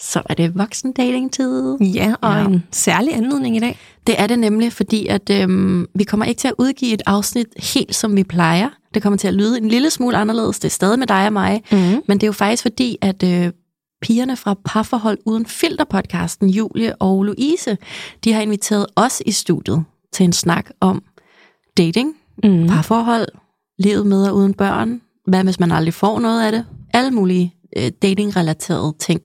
Så er det voksen dating tid. Ja, og ja. en særlig anledning i dag. Det er det nemlig, fordi at øhm, vi kommer ikke til at udgive et afsnit helt som vi plejer. Det kommer til at lyde en lille smule anderledes. Det er stadig med dig og mig. Mm-hmm. Men det er jo faktisk fordi, at øh, pigerne fra Parforhold Uden Filter podcasten, Julie og Louise, de har inviteret os i studiet til en snak om dating, mm. parforhold, livet med og uden børn, hvad hvis man aldrig får noget af det, alle mulige øh, dating-relaterede ting.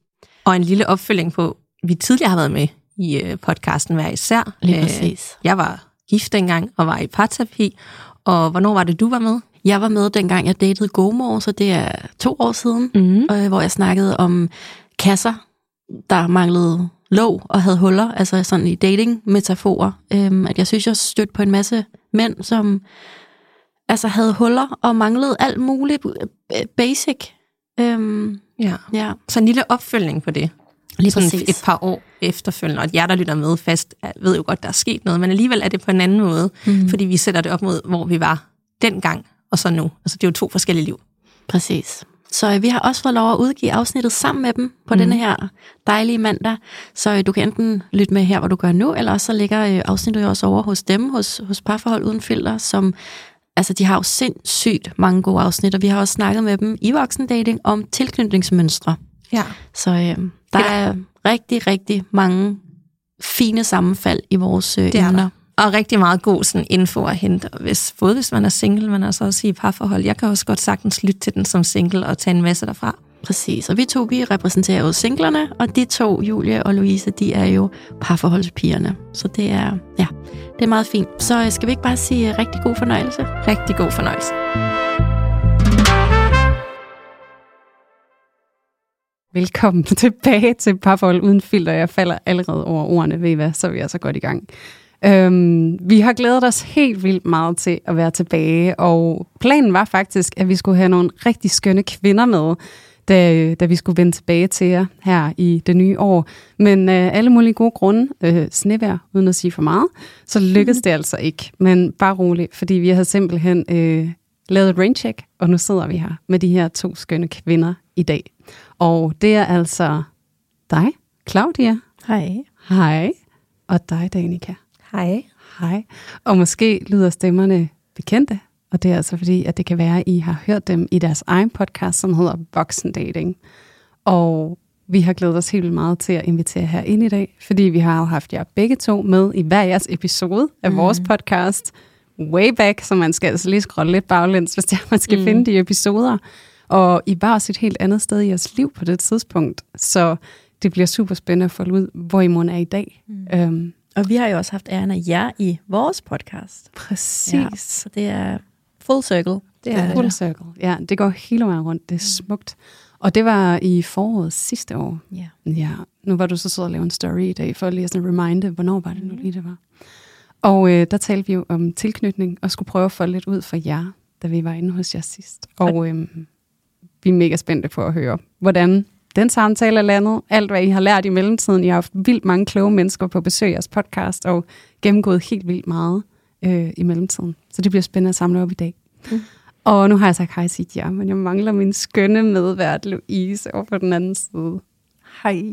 Og en lille opfølging på, vi tidligere har været med i øh, podcasten hver især. Lige øh, præcis. Jeg var gift dengang og var i parterapi, og hvornår var det, du var med? Jeg var med dengang, jeg datede Gomor, så det er to år siden, mm. øh, hvor jeg snakkede om kasser, der manglede låg og havde huller, altså sådan i dating-metaforer. Øhm, at jeg synes, jeg stødte på en masse mænd, som altså havde huller og manglede alt muligt basic. Øhm, ja. ja. Så en lille opfølgning på det. Lige sådan præcis. et par år efterfølgende, og jer, der lytter med fast, ved jo godt, der er sket noget, men alligevel er det på en anden måde, mm. fordi vi sætter det op mod, hvor vi var dengang, og så nu. Altså, det er jo to forskellige liv. Præcis. Så øh, vi har også fået lov at udgive afsnittet sammen med dem på mm. denne her dejlige mandag. Så øh, du kan enten lytte med her, hvor du gør nu, eller også så ligger øh, afsnittet jo også over hos dem, hos, hos Parforhold Uden Filter, som altså de har jo sindssygt mange gode afsnit, og vi har også snakket med dem i voksendating om tilknytningsmønstre. Ja. Så øh, der er rigtig, rigtig mange fine sammenfald i vores øh, det er emner. Der. Og rigtig meget god sådan, info at hente, hvis, både hvis man er single, men altså også i parforhold. Jeg kan også godt sagtens lytte til den som single og tage en masse derfra. Præcis, og vi to, vi repræsenterer jo singlerne, og de to, Julie og Louise, de er jo parforholdspigerne. Så det er, ja, det er meget fint. Så øh, skal vi ikke bare sige øh, rigtig god fornøjelse? Rigtig god fornøjelse. Velkommen tilbage til Parforhold Uden Filter. Jeg falder allerede over ordene, ved I hvad, så er vi altså godt i gang. Øhm, vi har glædet os helt vildt meget til at være tilbage, og planen var faktisk, at vi skulle have nogle rigtig skønne kvinder med, da, da vi skulle vende tilbage til jer her i det nye år. Men øh, alle mulige gode grunde, øh, snevær uden at sige for meget, så lykkedes mm. det altså ikke. Men bare roligt, fordi vi har simpelthen øh, lavet et raincheck, og nu sidder vi her med de her to skønne kvinder i dag. Og det er altså dig, Claudia. Hej. Hej. Og dig, Danika. Hej. Hej. Og måske lyder stemmerne bekendte, og det er altså fordi, at det kan være, at I har hørt dem i deres egen podcast, som hedder Voksen Dating. Og vi har glædet os helt meget til at invitere her ind i dag, fordi vi har haft jer begge to med i hver jeres episode af mm. vores podcast, way back, så man skal altså lige scrolle lidt baglæns, hvis man skal mm. finde de episoder. Og I var også et helt andet sted i jeres liv på det tidspunkt, så det bliver super spændende at få ud, hvor I måden er i dag. Mm. Um, og vi har jo også haft æren af jer i vores podcast. Præcis. Ja, så det er full circle. Det er full circle. Ja, det går hele vejen rundt. Det er smukt. Og det var i foråret sidste år. Ja. ja. Nu var du så sød at lave en story i dag, for lige at reminde, hvornår var det nu lige, det var. Og øh, der talte vi jo om tilknytning, og skulle prøve at få lidt ud for jer, da vi var inde hos jer sidst. Og øh, vi er mega spændte på at høre, hvordan den samtale er landet. Alt, hvad I har lært i mellemtiden. I har haft vildt mange kloge mennesker på besøg i jeres podcast, og gennemgået helt vildt meget øh, i mellemtiden. Så det bliver spændende at samle op i dag. Mm. Og nu har jeg sagt hej til jer, men jeg mangler min skønne medvært Louise over på den anden side. Hej.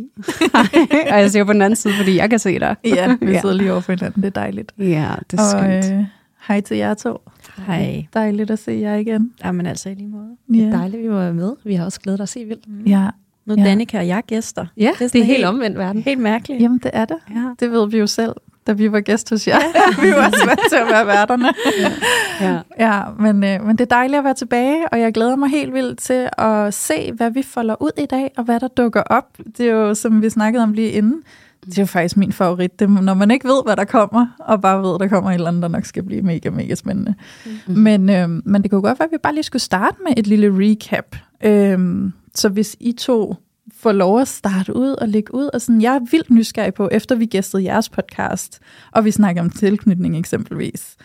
og jeg siger på den anden side, fordi jeg kan se dig. ja, vi sidder lige over for hinanden. Det er dejligt. Ja, det er og, skønt. Øh, hej til jer to. Hej. Dejligt at se jer igen. Jamen altså i lige måde. Ja. Det er dejligt, vi var med. Vi har også glædet os helt vildt. Mm. Ja. Nu er ja. Danika og jeg gæster. Ja, det er, det er helt, helt omvendt verden. Helt mærkeligt. Jamen, det er det. Ja. Det ved vi jo selv, da vi var gæst hos jer. Vi var svært til at være værterne. ja. Ja. ja men, øh, men det er dejligt at være tilbage, og jeg glæder mig helt vildt til at se, hvad vi folder ud i dag, og hvad der dukker op. Det er jo, som vi snakkede om lige inden, det er jo faktisk min favorit, det, når man ikke ved, hvad der kommer, og bare ved, at der kommer et eller andet, der nok skal blive mega, mega spændende. Mm-hmm. Men, øh, men det kunne godt være, at vi bare lige skulle starte med et lille recap. Øh, så hvis I to får lov at starte ud og lægge ud. Og sådan, jeg er vildt nysgerrig på, efter vi gæstede jeres podcast, og vi snakker om tilknytning eksempelvis.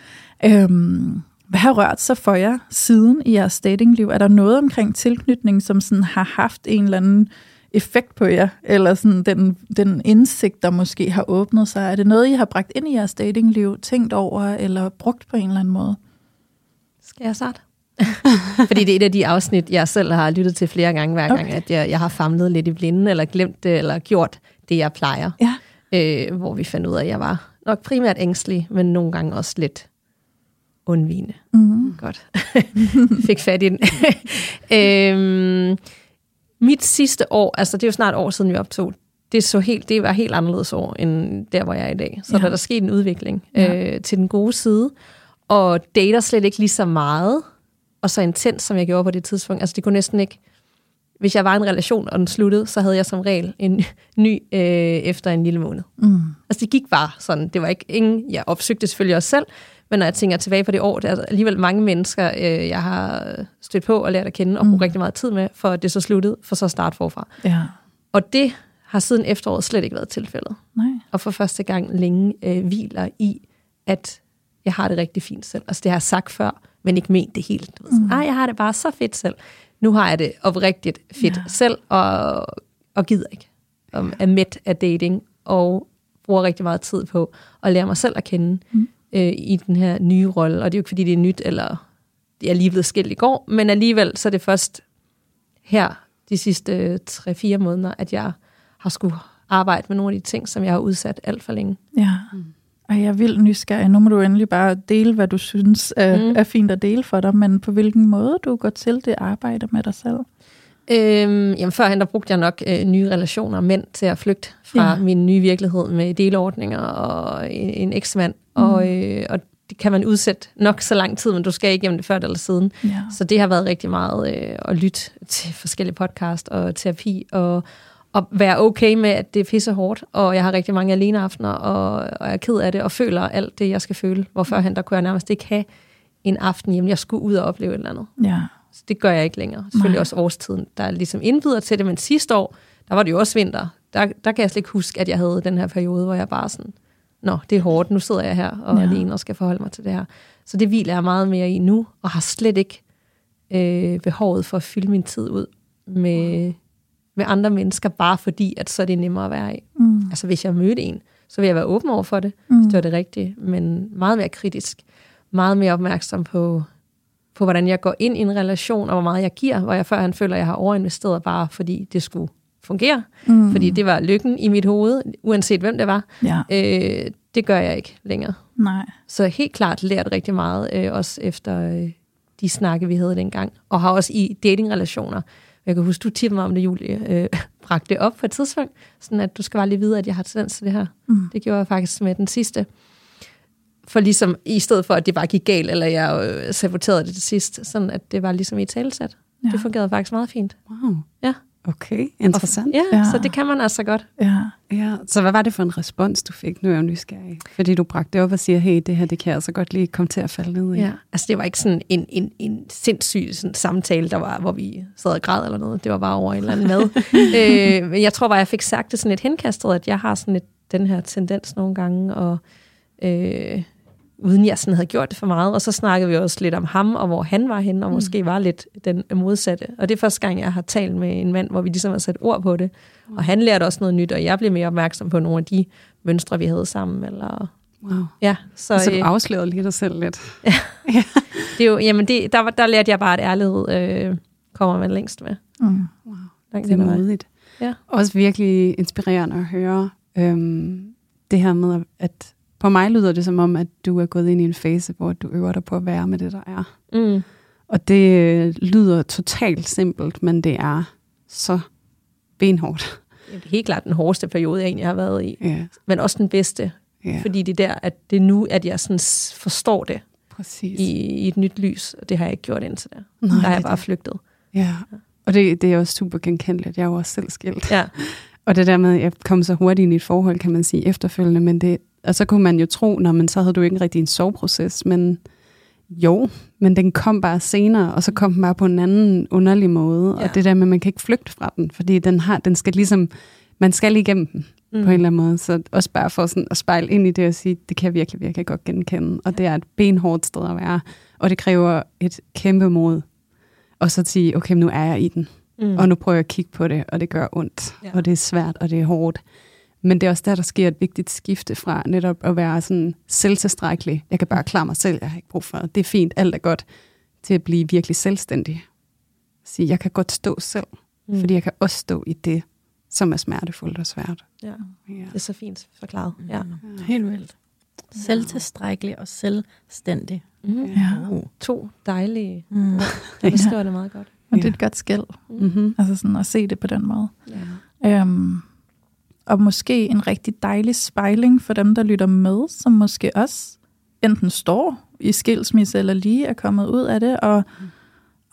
Øhm, hvad har rørt sig for jer siden i jeres datingliv? Er der noget omkring tilknytning, som sådan har haft en eller anden effekt på jer? Eller sådan den, den indsigt, der måske har åbnet sig? Er det noget, I har bragt ind i jeres datingliv, tænkt over eller brugt på en eller anden måde? Skal jeg starte? Fordi det er et af de afsnit, jeg selv har lyttet til flere gange, hver gang, okay. at jeg, jeg har famlet lidt i blinden, eller glemt det, eller gjort det, jeg plejer. Ja. Øh, hvor vi fandt ud af, at jeg var nok primært ængstelig, men nogle gange også lidt undvigende. Mm-hmm. Godt. Fik fat i den. øhm, mit sidste år, altså det er jo snart år siden, vi optog, det, så helt, det var helt anderledes år, end der, hvor jeg er i dag. Så ja. der er sket en udvikling Ja. øh, til den gode side, og dater slet ikke lige så meget, og så intens, som jeg gjorde på det tidspunkt. Altså det kunne næsten ikke... Hvis jeg var i en relation, og den sluttede, så havde jeg som regel en ny øh, efter en lille måned. Mm. Altså det gik bare sådan. Det var ikke ingen... Jeg opsøgte selvfølgelig også selv, men når jeg tænker tilbage på det år, det er alligevel mange mennesker, øh, jeg har stødt på og lært at kende og brugt Mm. rigtig meget tid med, for at det så sluttede, for så at starte forfra. Ja. Og det har siden efteråret slet ikke været tilfældet. Nej. Og for første gang længe øh, hviler i, at jeg har det rigtig fint selv. Altså det har jeg sagt før, men ikke ment det helt. Du ved, Mm. Ej, jeg har det bare så fedt selv. Nu har jeg det oprigtigt fedt Ja. selv, og, og gider ikke. Og er mæt af dating, og bruger rigtig meget tid på at lære mig selv at kende Mm. øh, i den her nye rolle. Og det er jo ikke, fordi det er nyt, eller jeg er lige blevet skilt i går, men alligevel så er det først her, de sidste 3-4 måneder, at jeg har skulle arbejde med nogle af de ting, som jeg har udsat alt for længe. Ja. Mm. Og jeg er vildt nysgerrig. Nu må du endelig bare dele, hvad du synes er, mm. Er fint at dele for dig, men på hvilken måde du går til det arbejde med dig selv. Øhm, jamen førhen der brugte jeg nok øh, nye relationer, mænd til at flygte fra Ja. min nye virkelighed med delordninger og en, en eksmand. Mm. Og, øh, og det kan man udsætte nok så lang tid, men du skal ikke igennem det før eller siden. Ja. Så det har været rigtig meget øh, at lytte til forskellige podcast og terapi, og, og være okay med, at det er pisse hårdt, og jeg har rigtig mange aleneaftener, og, og jeg er ked af det, og føler alt det, jeg skal føle. Hvor førhen, der kunne jeg nærmest ikke have en aften hjemme. Jeg skulle ud og opleve et eller andet. ja. Så det gør jeg ikke længere. Selvfølgelig Nej. også årstiden, der ligesom indbyder til det, men sidste år, der var det jo også vinter. Der, der kan jeg slet ikke huske, at jeg havde den her periode, hvor jeg bare sådan, nå, det er hårdt, nu sidder jeg her og ja. alene og skal forholde mig til det her. Så det hviler jeg meget mere i nu, og har slet ikke øh, behovet for at fylde min tid ud med, med andre mennesker, bare fordi, at så er det nemmere at være i. Mm. Altså hvis jeg mødte en, så vil jeg være åben over for det, Mm. hvis det var det rigtige, men meget mere kritisk, meget mere opmærksom på, på hvordan jeg går ind i en relation, og hvor meget jeg giver, hvor jeg førhen føler, at jeg har overinvesteret bare fordi det skulle fungere, Mm. fordi det var lykken i mit hoved, uanset hvem det var. Ja, Øh, det gør jeg ikke længere. nej. Så helt klart lært rigtig meget, øh, også efter øh, de snakke, vi havde dengang, og har også i datingrelationer. Jeg kan huske, du tippede mig om det, Julie, øh, bragte det op på et tidspunkt, sådan at du skal bare lige vide, at jeg har tendens til det her. Mm. Det gjorde jeg faktisk med den sidste. For ligesom, i stedet for, at det bare gik galt, eller jeg øh, saboterede det til sidst, sådan at det var ligesom i talsat. Ja. Ja. Det fungerede faktisk meget fint. Wow. Ja. Okay, interessant. Ja, Ja. ja, så det kan man altså godt. Ja. Ja, så hvad var det for en respons, du fik? Nu er jeg jo nysgerrig. Fordi du bragte det op og siger, hey, det her, det kan jeg altså godt lige komme til at falde ned i. Ja. Altså, det var ikke sådan en, en, en sindssyg sådan, samtale, der var, hvor vi sad og græd eller noget. Det var bare over en eller anden mad. øh, men jeg tror bare, jeg fik sagt det sådan lidt henkastet, at jeg har sådan lidt den her tendens nogle gange, og øh, uden jeg sådan havde gjort det for meget. Og så snakkede vi også lidt om ham, og hvor han var henne, og Mm. måske var lidt den modsatte. Og det er første gang, jeg har talt med en mand, hvor vi ligesom har sat ord på det. Og han lærte også noget nyt, og jeg blev mere opmærksom på nogle af de mønstre, vi havde sammen. Eller, Wow. ja, så, Så du øh, afslørede lige dig selv lidt. det er jo, jamen det, der, var- der lærte jeg bare, at ærlighed øh, kommer man længst med. Mm. Wow. Langt Det er modigt. Ja. Også virkelig inspirerende at høre øhm, det her med, at på mig lyder det som om, at du er gået ind i en fase, hvor du øver dig på at være med det, der er. Mm. Og det øh, lyder totalt simpelt, men det er så benhårdt. Det er helt klart den hårdeste periode, jeg egentlig har været i. Ja, Men også den bedste. ja Fordi det er der, at det er nu, at jeg sådan forstår det præcis. i, i et nyt lys. Og det har jeg ikke gjort indtil da. Nej, der har jeg bare det. flygtet. Ja, og det, det er også super genkendeligt. Jeg er jo også selv skilt. Ja. Og det der med, at jeg kom så hurtigt ind i et forhold, kan man sige, efterfølgende, men det, og så kunne man jo tro, når man så havde du ikke rigtig en soveproces, men Jo, men den kom bare senere, og så kom den bare på en anden underlig måde. Ja. Og det der med, at man kan ikke flygte fra den, fordi den, har, den skal ligesom, man skal igennem den mm. på en eller anden måde. Så også bare for sådan at spejle ind i det og sige, det kan jeg virkelig, virkelig godt genkende. Og det er et benhårdt sted at være, og det kræver et kæmpe mod. Og så sige, okay, nu er jeg i den, mm. og nu prøver jeg at kigge på det, og det gør ondt. Ja. og det er svært, og det er hårdt. Men det er også der, der sker et vigtigt skifte fra netop at være sådan selvtilstrækkelig. Jeg kan bare klare mig selv, jeg har ikke brug for det. Det er fint, alt er godt. Til at blive virkelig selvstændig. Sige, jeg kan godt stå selv, mm. fordi jeg kan også stå i det, som er smertefuldt og svært. Ja, Ja. det er så fint forklaret. Ja. Helt vildt. Selvtilstrækkelig og selvstændig. Mm. Ja. Uh. To dejlige Mm. der beskriver det meget godt. Og det er et godt skæld. Mm-hmm. Altså sådan at se det på den måde. Ja. Øhm, og måske en rigtig dejlig spejling for dem, der lytter med, som måske også enten står i skilsmisse eller lige er kommet ud af det, og,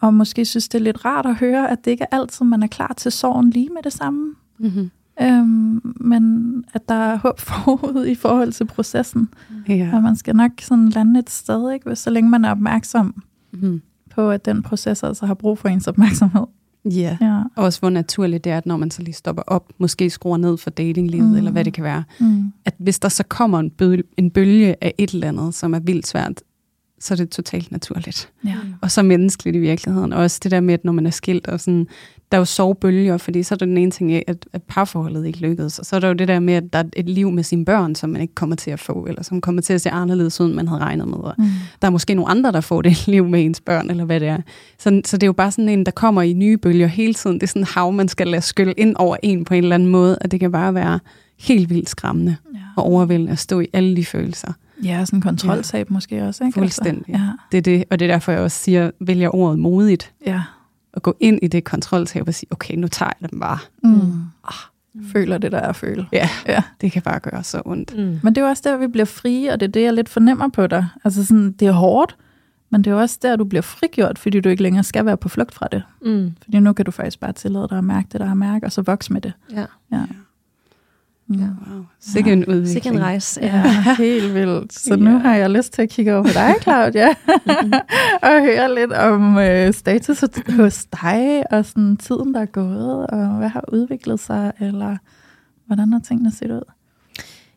og måske synes, det er lidt rart at høre, at det ikke er altid, man er klar til sorgen lige med det samme. Mm-hmm. Øhm, men at der er håb forud i forhold til processen. Ja. Og man skal nok sådan lande et sted, ikke? Hvis, så længe man er opmærksom Mm-hmm. på, at den proces altså har brug for ens opmærksomhed. Ja. Ja. Og også hvor naturligt det er, at når man så lige stopper op, måske skruer ned for datinglivet, mm. Mm. eller hvad det kan være, Mm. at hvis der så kommer en bølge, en bølge af et eller andet, som er vildt svært, så er det totalt naturligt. Ja. Og så menneskeligt i virkeligheden. Og også det der med, at når man er skilt, og sådan, der er jo sovebølger, fordi så er der den ene ting at, at parforholdet ikke lykkedes. Og så er der jo det der med, at der er et liv med sine børn, som man ikke kommer til at få, eller som kommer til at se anderledes ud, end man havde regnet med. Og Mm. der er måske nogle andre, der får det liv med ens børn, eller hvad det er. Så, så det er jo bare sådan en, der kommer i nye bølger hele tiden. Det er sådan en hav, man skal lade skylle ind over en på en eller anden måde, og det kan bare være helt vildt skræmmende Ja. og overvældende at stå i alle de følelser. Ja, sådan en kontroltab ja. måske også, ikke? Fuldstændig. Altså, Det er det, og det er derfor, jeg også siger, vælger ordet modigt, ja. At gå ind i det kontroltab og sige, okay, nu tager jeg dem bare. Mm. Føler det, der er at føle. Ja, Ja. det kan bare gøre så ondt. Mm. Men det er jo også der, vi bliver frie, og det er det, jeg lidt fornemmer på dig. Altså sådan, det er hårdt, men det er jo også der, du bliver frigjort, fordi du ikke længere skal være på flugt fra det. Mm. Fordi nu kan du faktisk bare tillade dig at mærke det, der er mærke, og så vokse med det. Ja. Ja. Mm. Ja. Wow. Sikke en udvikling. Sikke en rejse. Ja, helt vildt. Så nu Ja. har jeg lyst til at kigge over på dig, Claudia, og høre lidt om øh, status hos dig, og sådan tiden, der er gået, og hvad har udviklet sig, eller hvordan har tingene set ud?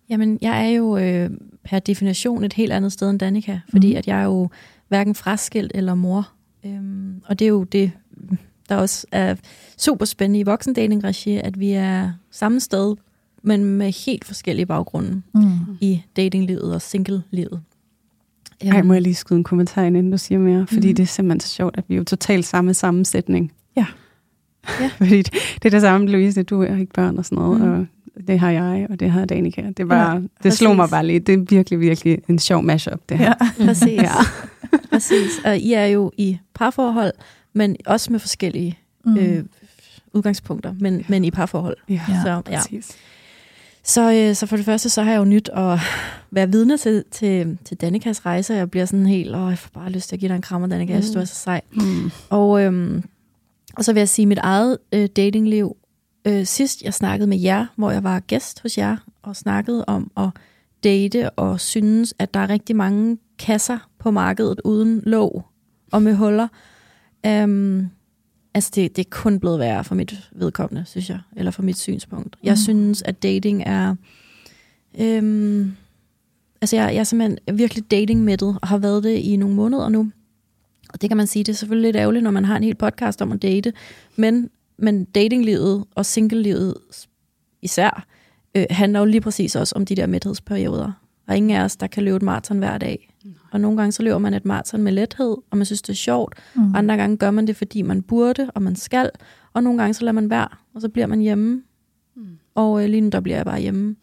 Jamen, jeg er jo øh, per definition et helt andet sted end Danika, fordi Mhm. mm. at jeg er jo hverken fraskilt eller mor. Øhm, og det er jo det, der også er super spændende i voksendating-regi, at vi er samme sted, men med helt forskellige baggrunde Mm. i datinglivet og single-livet. Ej, må jeg lige skyde en kommentar ind, inden du siger mere? Fordi Mhm. det er simpelthen så sjovt, at vi er jo totalt samme sammensætning. Ja. Ja. Fordi det, det er det samme, Louise, du har ikke børn og sådan noget, Mhm. og det har jeg, og det har Danika. Det, var, Ja, ja, det slog mig bare lige. Det er virkelig, virkelig en sjov mashup, det her. Ja. Præcis. Ja. Præcis. Og I er jo i parforhold, men også med forskellige Mm. øh, udgangspunkter, men, men i parforhold. Ja, Ja, Så, ja. præcis. Så, øh, så for det første, så har jeg jo nyt at være vidne til, til, til Danikas rejse, og jeg bliver sådan helt, åh, jeg får bare lyst til at give dig en krammer, Danika, jeg synes, du er så sej. Mm. Og, øhm, og så vil jeg sige, mit eget øh, datingliv, øh, sidst jeg snakkede med jer, hvor jeg var gæst hos jer, og snakkede om at date, og synes, at der er rigtig mange kasser på markedet uden låg og med huller. Øhm, altså, det, det er kun blevet værre for mit vedkommende, synes jeg, eller for mit synspunkt. Jeg Mm. synes, at dating er... Øhm, altså, jeg, jeg er simpelthen virkelig datingmættet, og har været det i nogle måneder nu. Og det kan man sige, det er selvfølgelig lidt ærgerligt, når man har en hel podcast om at date. Men, men datinglivet og singlelivet især, øh, handler jo lige præcis også om de der mæthedsperioder. Er ingen af os, der kan løbe et maraton hver dag. Og nogle gange så løber man et maraton med lethed, og man synes, det er sjovt. Mm. Andre gange gør man det, fordi man burde, og man skal. Og nogle gange så lader man være, og så bliver man hjemme. Mm. Og øh, lige nu, der bliver jeg bare hjemme.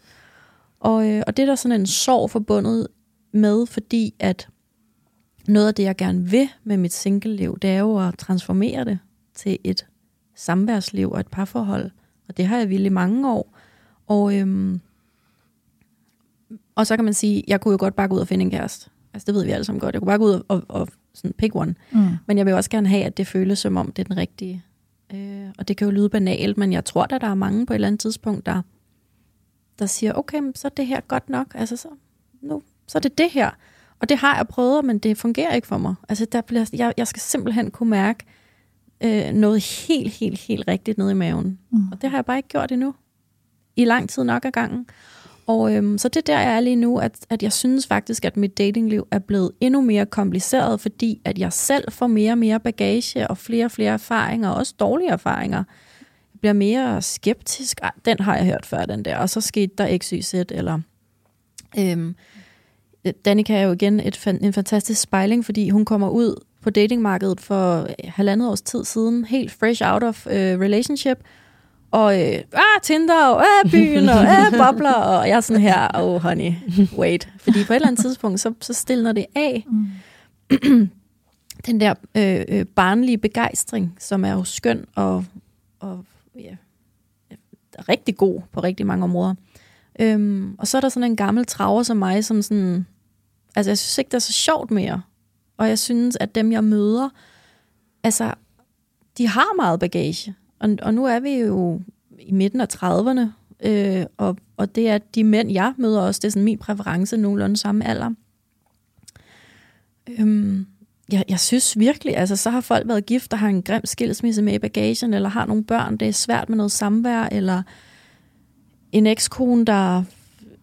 Og, øh, og det er der sådan en sorg forbundet med, fordi at noget af det, jeg gerne vil med mit single-liv, det er jo at transformere det til et samværsliv og et parforhold. Og det har jeg ville i mange år. Og, øhm, og så kan man sige, jeg kunne jo godt bare gå ud og finde en kæreste. Altså det ved vi alle sammen godt. Jeg kunne bare gå ud og, og, og sådan pick one. Mm. Men jeg vil også gerne have, at det føles som om, det er den rigtige. Øh, og det kan jo lyde banalt, men jeg tror, at der er mange på et eller andet tidspunkt, der, der siger, okay, så er det her godt nok. Altså så, nu, så er det det her. Og det har jeg prøvet, men det fungerer ikke for mig. Altså, der bliver, jeg, jeg skal simpelthen kunne mærke øh, noget helt, helt, helt rigtigt nede i maven. Mm. Og det har jeg bare ikke gjort endnu. I lang tid nok ad gangen. Og øhm, så det der, jeg er lige nu, at, at jeg synes faktisk, at mit datingliv er blevet endnu mere kompliceret, fordi at jeg selv får mere og mere bagage og flere og flere erfaringer, og også dårlige erfaringer. Jeg bliver mere skeptisk. Ej, den har jeg hørt før, den der. Og så skete der XYZ, eller... Øhm, øh, Danika er jo igen et, en fantastisk spejling, fordi hun kommer ud på datingmarkedet for øh, halvandet års tid siden, helt fresh out of uh, relationship, og øh, ah, Tinder, og ah, byen, og ah, bobler, og jeg er sådan her, oh honey, wait. Fordi på et eller andet tidspunkt, så, så stiller det af. Mm. Den der øh, øh, barnlige begejstring, som er jo skøn og, og ja, rigtig god på rigtig mange områder. Øhm, og så er der sådan en gammel traver som mig, som sådan, altså jeg synes ikke, det er så sjovt mere. Og jeg synes, at dem, jeg møder, altså, de har meget bagage. Og, og nu er vi jo i midten af 30'erne, øh, og, og det er de mænd, jeg møder også, det er sådan min præference, nogenlunde samme alder. Øhm, jeg, jeg synes virkelig, altså så har folk været gift, der har en grim skilsmisse med i bagagen, eller har nogle børn, det er svært med noget samvær, eller en ekskone, der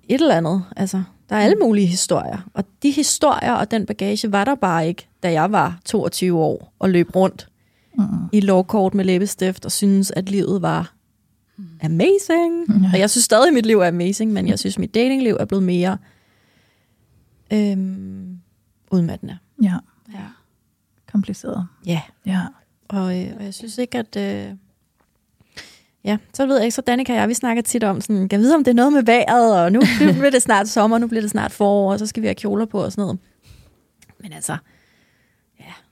et eller andet. Altså, der er alle mulige historier. Og de historier og den bagage var der bare ikke, da jeg var 22 år og løb rundt mm. i lovkort med læbestift og synes, at livet var amazing. Ja. Og jeg synes stadig, at mit liv er amazing, men jeg synes, at mit datingliv er blevet mere øhm, udmattende. Ja. ja. Kompliceret. Ja. ja. Og, øh, og jeg synes ikke, at... Øh, Ja, så ved jeg ikke, så Danika og jeg, vi snakker tit om, sådan, kan vide, om det er noget med vejret, og nu, bliver det snart sommer, nu bliver det snart forår, og så skal vi have kjoler på og sådan noget. Men altså,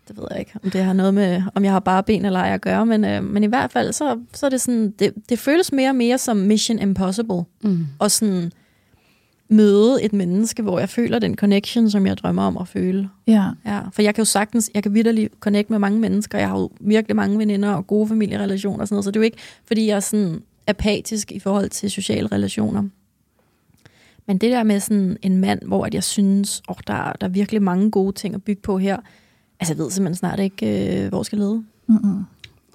det ved jeg ikke, om det har noget med, om jeg har bare ben eller ej at gøre, men, øh, men i hvert fald, så, så er det sådan, det, det føles mere og mere som Mission Impossible, mm. og sådan møde et menneske, hvor jeg føler den connection, som jeg drømmer om at føle. Ja. ja for jeg kan jo sagtens, jeg kan virkelig connect med mange mennesker. Jeg har jo virkelig mange veninder og gode familierelationer og sådan noget, så det er jo ikke, fordi jeg er sådan apatisk i forhold til sociale relationer. Men det der med sådan en mand, hvor at jeg synes, oh, der, der er virkelig mange gode ting at bygge på her. Altså jeg ved simpelthen snart ikke, øh, hvor jeg skal lede. Mm-hmm.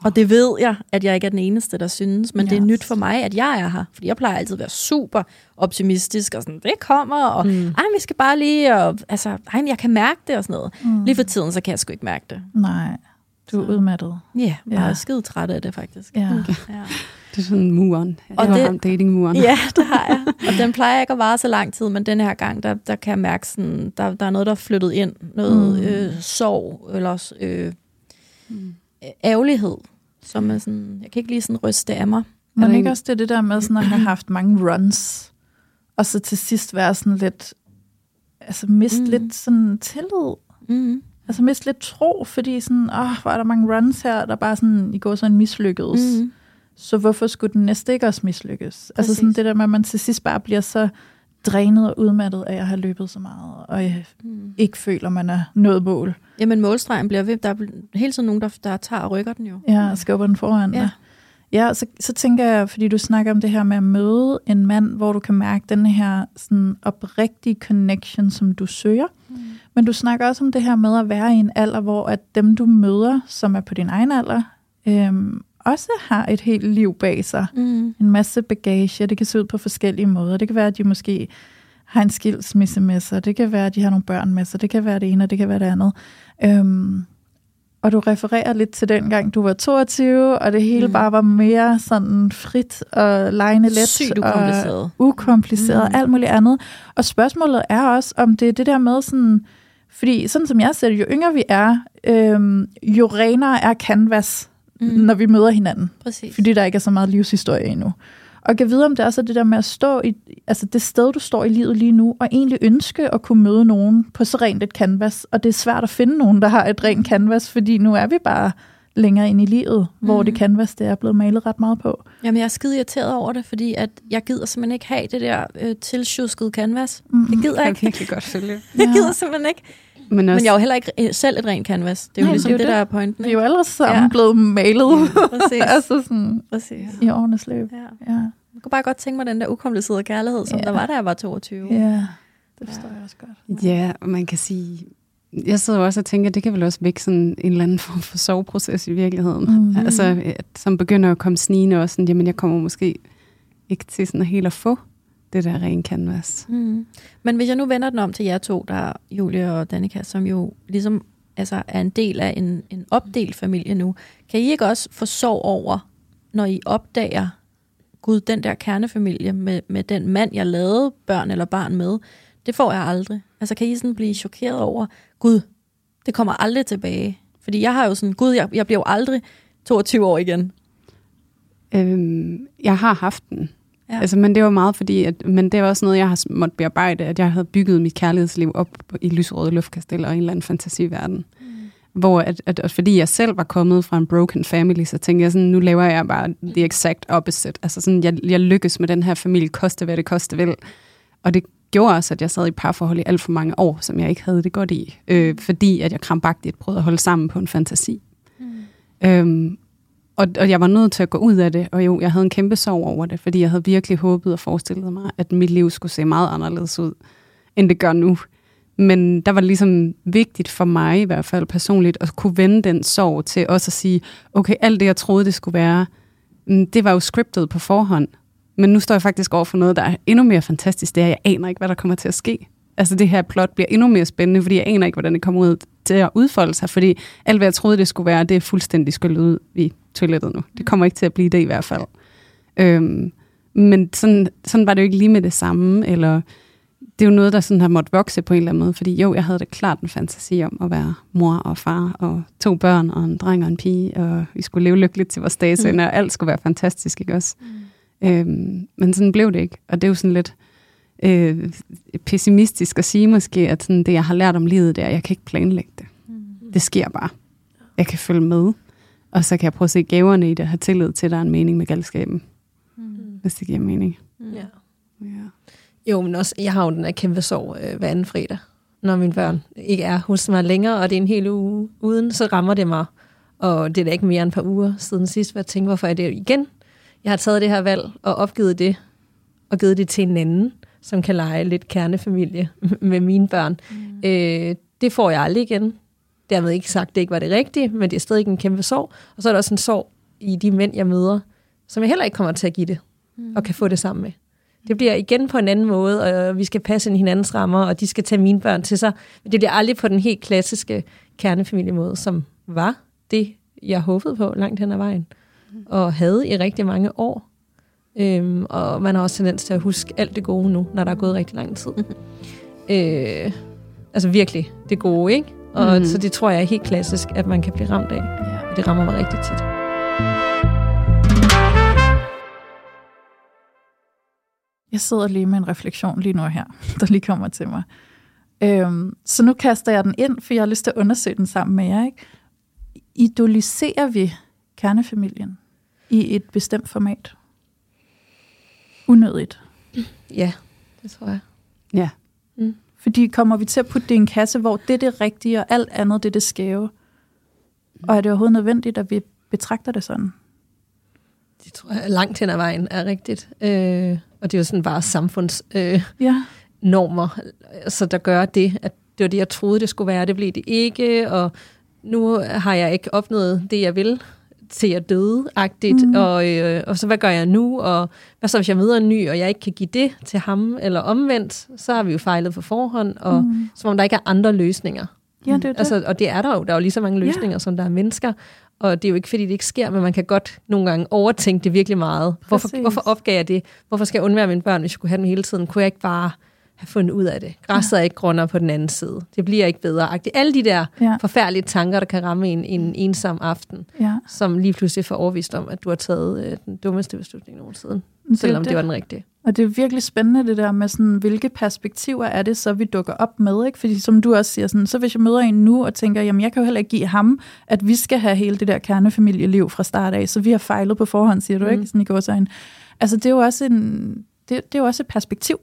Og det ved jeg, at jeg ikke er den eneste, der synes, men yes. det er nyt for mig, at jeg er her. Fordi jeg plejer altid at være super optimistisk, og sådan, det kommer, og mm. ej, vi skal bare lige, og altså, ej, jeg kan mærke det, og sådan noget. Mm. Lige for tiden, så kan jeg sgu ikke mærke det. Nej, du er udmattet. Ja, jeg er skide træt af det, faktisk. Ja. Okay. ja. Det er sådan muren. Og det var dating-muren. Ja, det har jeg. Og den plejer ikke at vare så lang tid, men den her gang, der, der kan jeg mærke, sådan, der, der er noget, der er flyttet ind. Noget mm. øh, sorg, eller øh, mm ærgerlighed, som er sådan, jeg kan ikke lige sådan ryste af mig. Men ikke også det, det der med sådan at have haft mange runs, og så til sidst være sådan lidt, altså miste mm. lidt sådan tillid. Mm. Altså miste lidt tro, fordi sådan, åh, hvor er der mange runs her, der bare sådan, i går sådan mislykkedes. Mm. Så hvorfor skulle den næste ikke også mislykkes? Præcis. Altså sådan det der med, at man til sidst bare bliver så drænet og udmattet af at have løbet så meget, og jeg mm. ikke føler, man er nået mål. Jamen målstregen bliver ved. Der er hele tiden nogen, der, der tager og rykker den jo. Ja, og skubber den foran ja. Ja, så, så tænker jeg, fordi du snakker om det her med at møde en mand, hvor du kan mærke den her sådan oprigtige connection, som du søger. Mm. Men du snakker også om det her med at være i en alder, hvor at dem du møder, som er på din egen alder, øhm, også har et helt liv bag sig. Mm. En masse bagage, det kan se ud på forskellige måder. Det kan være, at de måske har en skilsmisse med sig. Det kan være, at de har nogle børn med sig. Det kan være det ene, og det kan være det andet. Øhm, og du refererer lidt til den gang, du var 22, og det hele mm. bare var mere sådan frit og lejende let. Sygt ukompliceret. Og ukompliceret, mm. alt muligt andet. Og spørgsmålet er også, om det er det der med sådan, fordi sådan som jeg ser det, jo yngre vi er, øhm, jo renere er canvas, mm. når vi møder hinanden. Præcis. Fordi der ikke er så meget livshistorie endnu. Og kan vide, om det også er det der med at stå i altså det sted, du står i livet lige nu, og egentlig ønske at kunne møde nogen på så rent et canvas. Og det er svært at finde nogen, der har et rent canvas, fordi nu er vi bare længere ind i livet, mm. hvor det canvas det er blevet malet ret meget på. Jamen, jeg er skide irriteret over det, fordi at jeg gider simpelthen ikke have det der øh, tilsjuskede canvas. Mm. Det gider jeg ikke. Jeg kan virkelig godt følge. jeg gider simpelthen ikke. Men, også... Men jeg er jo heller ikke øh, selv et rent canvas. Det er jo Nej, ligesom det, er det, det, der er pointen. Vi er jo alle sammen ja. blevet malet. Ja, præcis. altså sådan, præcis. i årenes løb. Ja. ja. Jeg kunne bare godt tænke mig den der ukomplicerede kærlighed, som ja. der var, da jeg var 22. Ja. Det forstår jeg også godt. Ja, og man kan sige, jeg sidder også og tænker, at det kan vel også vække sådan en eller anden form for soveproces i virkeligheden. Mhm. Altså, at, som begynder at komme snigende også, sådan, jamen jeg kommer måske ikke til sådan helt at få det der ren canvas. Mm. Men hvis jeg nu vender den om til jer to, der er Julie og Danika, som jo ligesom altså, er en del af en, en opdelt familie nu, kan I ikke også få sorg over, når I opdager, gud, den der kernefamilie med, med den mand, jeg lavede børn eller barn med, det får jeg aldrig. Altså kan I sådan blive chokeret over, gud, det kommer aldrig tilbage. Fordi jeg har jo sådan, gud, jeg, jeg bliver jo aldrig 22 år igen. Øhm, jeg har haft den. Ja. Altså, men det var meget fordi, at, men det var også noget, jeg har måttet bearbejde, at jeg havde bygget mit kærlighedsliv op i lyserøde luftkasteller og en eller anden fantasiverden. Mm. Hvor at, at, at, fordi jeg selv var kommet fra en broken family, så tænkte jeg sådan, nu laver jeg bare the exact opposite. Altså sådan, jeg, jeg lykkes med den her familie, koste hvad det koste vil. Og det gjorde også, at jeg sad i parforhold i alt for mange år, som jeg ikke havde det godt i. Øh, fordi at jeg krampagtigt prøvede at holde sammen på en fantasi. Mm. Øhm, og, og jeg var nødt til at gå ud af det, og jo, jeg havde en kæmpe sorg over det, fordi jeg havde virkelig håbet og forestillet mig, at mit liv skulle se meget anderledes ud, end det gør nu. Men der var det ligesom vigtigt for mig i hvert fald personligt, at kunne vende den sorg til også at sige, okay, alt det, jeg troede, det skulle være, mm, det var jo scriptet på forhånd. Men nu står jeg faktisk over for noget, der er endnu mere fantastisk. Det er, at jeg aner ikke, hvad der kommer til at ske. Altså det her plot bliver endnu mere spændende, fordi jeg aner ikke, hvordan det kommer ud til at udfolde sig, fordi alt, hvad jeg troede, det skulle være, det er fuldstændig skyllet ud i toilettet nu. Det kommer ikke til at blive det i hvert fald. Øhm, men sådan, sådan var det jo ikke lige med det samme, eller det er jo noget, der sådan har måttet vokse på en eller anden måde, fordi jo, jeg havde det klart en fantasi om at være mor og far, og to børn, og en dreng og en pige, og vi skulle leve lykkeligt til vores dages ende, og alt skulle være fantastisk, ikke også? Mm. Øhm, men sådan blev det ikke, og det er jo sådan lidt øh, pessimistisk at sige måske, at sådan det, jeg har lært om livet, det er, at jeg kan ikke planlægge det. Mm. Det sker bare. Jeg kan følge med, og så kan jeg prøve at se gaverne i det, og have tillid til, at der er en mening med galskaben, Mm. hvis det giver mening. Ja. Ja. Jo, men også, jeg har jo den her kæmpe sorg øh, hver anden fredag, når mine børn ikke er hos mig længere, og det er en hel uge uden, så rammer det mig. Og det er da ikke mere end et par uger siden sidst, hvor jeg tænkte, hvorfor er det igen? Jeg har taget det her valg og opgivet det, og givet det til en anden, som kan lege lidt kernefamilie med mine børn. Mm. Øh, det får jeg aldrig igen. Dermed ikke sagt, at det ikke var det rigtige, men det er stadig en kæmpe sorg. Og så er der også en sorg i de mænd, jeg møder, som jeg heller ikke kommer til at give det, mm. og kan få det sammen med. Det bliver igen på en anden måde, og vi skal passe ind i hinandens rammer, og de skal tage mine børn til sig. Men det bliver aldrig på den helt klassiske kernefamiliemåde, som var det, jeg håbede på langt hen ad vejen, og havde i rigtig mange år. Øhm, og man har også tendens til at huske alt det gode nu, når der er gået rigtig lang tid. øh, altså virkelig det gode, ikke? Og mm. så det tror jeg er helt klassisk, at man kan blive ramt af. Ja. Og det rammer mig rigtig tit. Jeg sidder lige med en refleksion lige nu her, der lige kommer til mig. Øhm, så nu kaster jeg den ind, for jeg har lyst til at undersøge den sammen med jer. Ikke? Idoliserer vi kernefamilien i et bestemt format? Unødigt. Ja, det tror jeg. Ja. Fordi kommer vi til at putte det i en kasse, hvor det er det rigtige, og alt andet det er det skæve? Og er det overhovedet nødvendigt, at vi betragter det sådan? Det tror jeg langt hen ad vejen er rigtigt. Øh, og det er jo sådan bare samfundsnormer, øh, Ja. normer, så der gør det, at det var det, jeg troede, det skulle være. Det blev det ikke, og nu har jeg ikke opnået det, jeg vil til jeg døde agtigt mm. og, øh, og så hvad gør jeg nu, og hvad så hvis jeg møder en ny, og jeg ikke kan give det til ham, eller omvendt, så har vi jo fejlet på forhånd, og mm. som om der ikke er andre løsninger. Ja, det er det. Altså, og det er der jo. Der er jo lige så mange løsninger, ja. som der er mennesker. Og det er jo ikke, fordi det ikke sker, men man kan godt nogle gange overtænke det virkelig meget. Hvorfor, hvorfor opgav jeg det? Hvorfor skal jeg undvære mine børn, hvis jeg kunne have dem hele tiden? Kunne jeg ikke bare have fundet ud af det? Græsset er ikke grønnere på den anden side. Det bliver ikke bedre. Agtigt. Alle de der Ja. forfærdelige tanker, der kan ramme en en ensom aften, ja. som lige pludselig får overvist om, at du har taget øh, den dummeste beslutning nogensinde. Det Selvom det, det. var den rigtige. Og det er virkelig spændende det der med, sådan, hvilke perspektiver er det så, vi dukker op med. Ikke? Fordi som du også siger, sådan, så hvis jeg møder en nu og tænker, jamen jeg kan jo heller ikke give ham, at vi skal have hele det der kernefamilieliv fra start af, så vi har fejlet på forhånd, siger du Mm. ikke? Sådan i går så Altså det er jo også, en, det, det er jo også et perspektiv.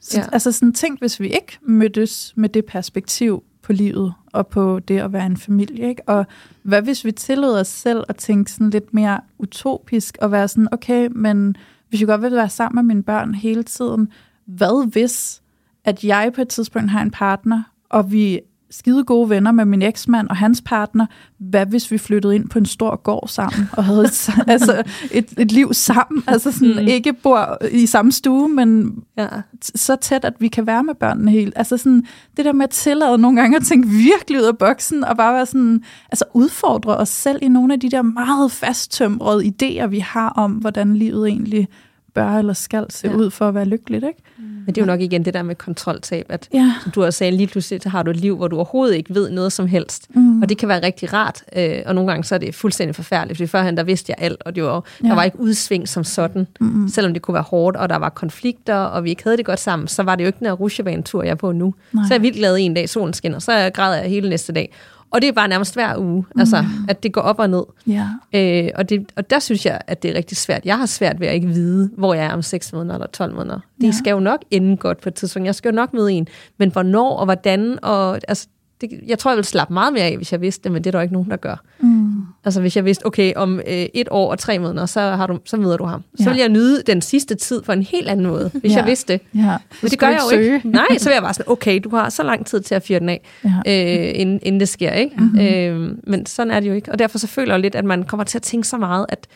Så, Ja. Altså sådan, tænk, hvis vi ikke mødtes med det perspektiv på livet og på det at være en familie. Ikke? Og hvad hvis vi tillod os selv at tænke sådan lidt mere utopisk og være sådan, okay, men hvis jeg godt vil være sammen med mine børn hele tiden, hvad hvis, at jeg på et tidspunkt har en partner, og vi skide gode venner med min eksmand og hans partner. Hvad hvis vi flyttede ind på en stor gård sammen og havde et, altså et, et liv sammen? Altså sådan, mm. ikke bor i samme stue, men Ja. så tæt, at vi kan være med børnene helt. Altså sådan, det der med at tillade nogle gange at tænke virkelig ud af boksen, og bare være sådan, altså udfordre os selv i nogle af de der meget fasttømrede idéer, vi har om, hvordan livet egentlig bør eller skal se Ja. ud for at være lykkeligt, ikke? Men det er jo nok igen det der med kontroltab, at Ja. som du også sagde, lige pludselig så har du et liv, hvor du overhovedet ikke ved noget som helst. Mm. Og det kan være rigtig rart, øh, og nogle gange så er det fuldstændig forfærdeligt, fordi førhen der vidste jeg alt, og det var, ja. der var ikke udsving som sådan. Mm. Selvom det kunne være hårdt, og der var konflikter, og vi ikke havde det godt sammen, så var det jo ikke den her rusjebanetur, jeg er på nu. Nej. Så er jeg vildt glad en dag, solen skinner, så græder jeg hele næste dag. Og det er bare nærmest hver uge, mm. altså at det går op og ned. Ja. Øh, og, det, og der synes jeg, at det er rigtig svært. Jeg har svært ved at ikke vide, hvor jeg er om 6 måneder eller 12 måneder. Det Ja. skal jo nok ende godt på et tidspunkt. Jeg skal jo nok møde en. Men hvornår og hvordan, og altså, det, jeg tror, jeg ville slappe meget mere af, hvis jeg vidste det, men det er der ikke nogen, der gør. Mm. Altså hvis jeg vidste, okay, om øh, et år og tre måneder, så, har du, så møder du ham. Så Ja. vil jeg nyde den sidste tid på en helt anden måde, hvis Ja. jeg vidste det. Ja. Men det gør jeg jo ikke. Nej, så vil jeg bare sådan, okay, du har så lang tid til at fyre den af, Ja. øh, inden, inden det sker. Ikke? Mm-hmm. Øh, men sådan er det jo ikke. Og derfor så føler jeg lidt, at man kommer til at tænke så meget, at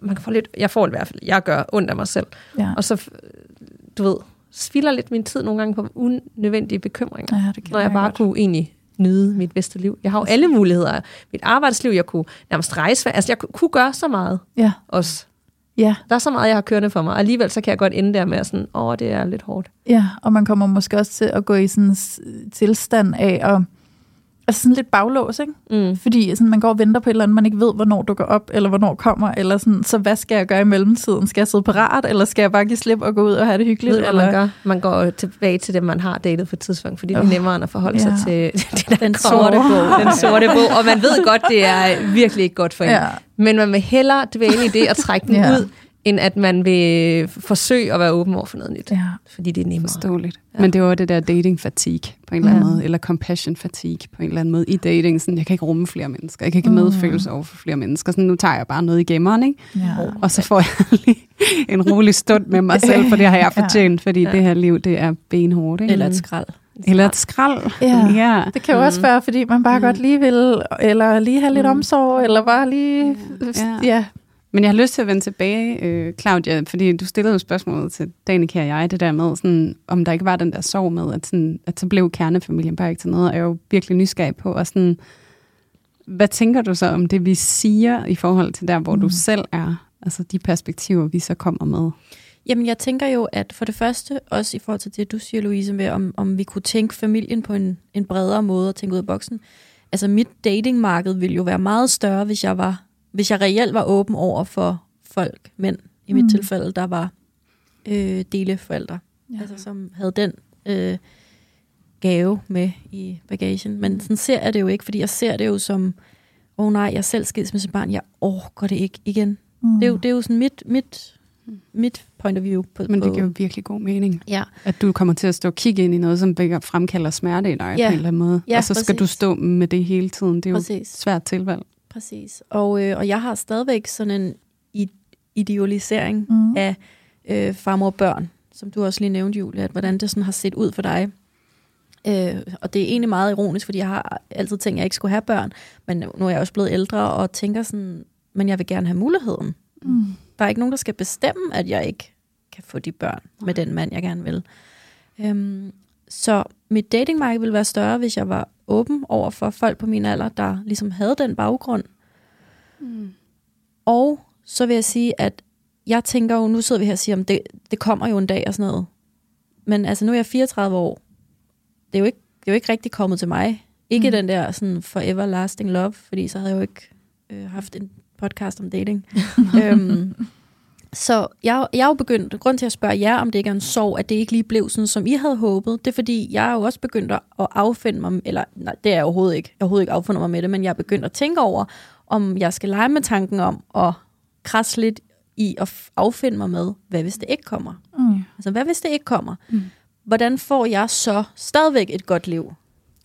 man kan få lidt, jeg får i hvert fald, jeg gør ondt af mig selv. Ja. Og så, du ved, spilder lidt min tid nogle gange på unødvendige bekymringer. Ja, det når jeg bare godt. kunne egentlig nyde mit bedste liv. Jeg har jo alle muligheder. Mit arbejdsliv, jeg kunne nærmest rejse. Altså, jeg ku- kunne gøre så meget Ja. også. Ja. Der er så meget, jeg har kørende for mig. Og alligevel så kan jeg godt ende der med sådan, åh, det er lidt hårdt. Ja, og man kommer måske også til at gå i sådan en tilstand af at Altså sådan lidt baglås, ikke? Mm. Fordi sådan, man går og venter på et eller andet, man ikke ved, hvornår du går op, eller hvornår kommer, eller sådan, så hvad skal jeg gøre i mellemtiden? Skal jeg sidde parat, eller skal jeg bare give slip og gå ud og have det hyggeligt? Ved eller? man gør? Man går tilbage til det, man har datet på et tidspunkt, fordi det er nemmere end at forholde sig ja. til det der Den sorte bog. Den sorte bog. Og man ved godt, det er virkelig ikke godt for en. Ja. Men man vil hellere dvæle i det og trække den Ja. ud, end at man vil forsøge at være åben over for noget nyt. Ja. Fordi det er nemmere. Forståeligt. Ja. Men det var det der dating fatigue på en eller anden Ja. måde, eller compassion fatigue på en eller anden måde i dating. Sådan, jeg kan ikke rumme flere mennesker, jeg kan ikke Mm. medfølelse over for flere mennesker. Sådan, nu tager jeg bare noget i gemmeren, ikke? Ja. Og så får jeg lige en rolig stund med mig selv, for det har jeg fortjent, fordi Ja. det her liv, det er benhårdt. Ikke? Eller et skrald. eller et skrald. Ja. ja. Det kan jo også være, fordi man bare Mm. godt lige vil, eller lige have lidt Mm. omsorg, eller bare lige... Ja. ja. Men jeg har lyst til at vende tilbage, øh, Claudia, fordi du stillede jo spørgsmålet til Danika og jeg, det der med, sådan, om der ikke var den der sorg med, at, sådan, at så blev kernefamilien bare ikke til noget, og jeg er jo virkelig nysgerrig på, og sådan, hvad tænker du så om det, vi siger i forhold til der, hvor mm. du selv er? Altså de perspektiver, vi så kommer med. Jamen, jeg tænker jo, at for det første, også i forhold til det, du siger, Louise, med, om, om vi kunne tænke familien på en, en bredere måde og tænke ud af boksen. Altså, mit datingmarked ville jo være meget større, hvis jeg var, hvis jeg reelt var åben over for folk, mænd i mit Mm. tilfælde, der var øh, deleforældre, Ja. altså som havde den øh, gave med i bagagen. Men sådan ser jeg det jo ikke, fordi jeg ser det jo som, åh oh, nej, jeg er selv skilsmissebarn, jeg overgår det ikke igen. Mm. Det er jo, det er jo sådan mit, mit, mit point of view. På, Men det giver jo virkelig god mening, Ja, at du kommer til at stå og kigge ind i noget, som fremkalder smerte i dig Ja. på en eller anden måde. Ja, og så skal du stå med det hele tiden. Det er jo præcis. svært tilvalg. Præcis. Og, øh, og jeg har stadigvæk sådan en idealisering mm. af øh, farmor og børn, som du også lige nævnte, Julie, at hvordan det sådan har set ud for dig. Øh, og det er egentlig meget ironisk, fordi jeg har altid tænkt, at jeg ikke skulle have børn, men nu er jeg også blevet ældre og tænker sådan, men jeg vil gerne have muligheden. Mm. Der er ikke nogen, der skal bestemme, at jeg ikke kan få de børn med den mand, jeg gerne vil. Øhm, så mit datingmarked ville være større, hvis jeg var åben over for folk på min alder, der ligesom havde den baggrund. Mm. Og så vil jeg sige, at jeg tænker jo, nu sidder vi her og siger, at det, det kommer jo en dag og sådan noget. Men altså, nu er jeg 34 år. Det er jo ikke, det er jo ikke rigtig kommet til mig. Ikke Mm. den der sådan forever lasting love, fordi så havde jeg jo ikke øh, haft en podcast om dating. øhm, så jeg, jeg er jo begyndt, grund til at spørge jer, om det ikke er en sorg, at det ikke lige blev sådan, som I havde håbet, det er fordi, jeg er jo også begyndt at affinde mig, eller nej, det er jeg overhovedet ikke, jeg overhovedet ikke affundet mig med det, men jeg er begyndt at tænke over, om jeg skal lege med tanken om at krasse lidt i at affinde mig med, hvad hvis det ikke kommer? Mm. Altså, hvad hvis det ikke kommer? Mm. Hvordan får jeg så stadigvæk et godt liv?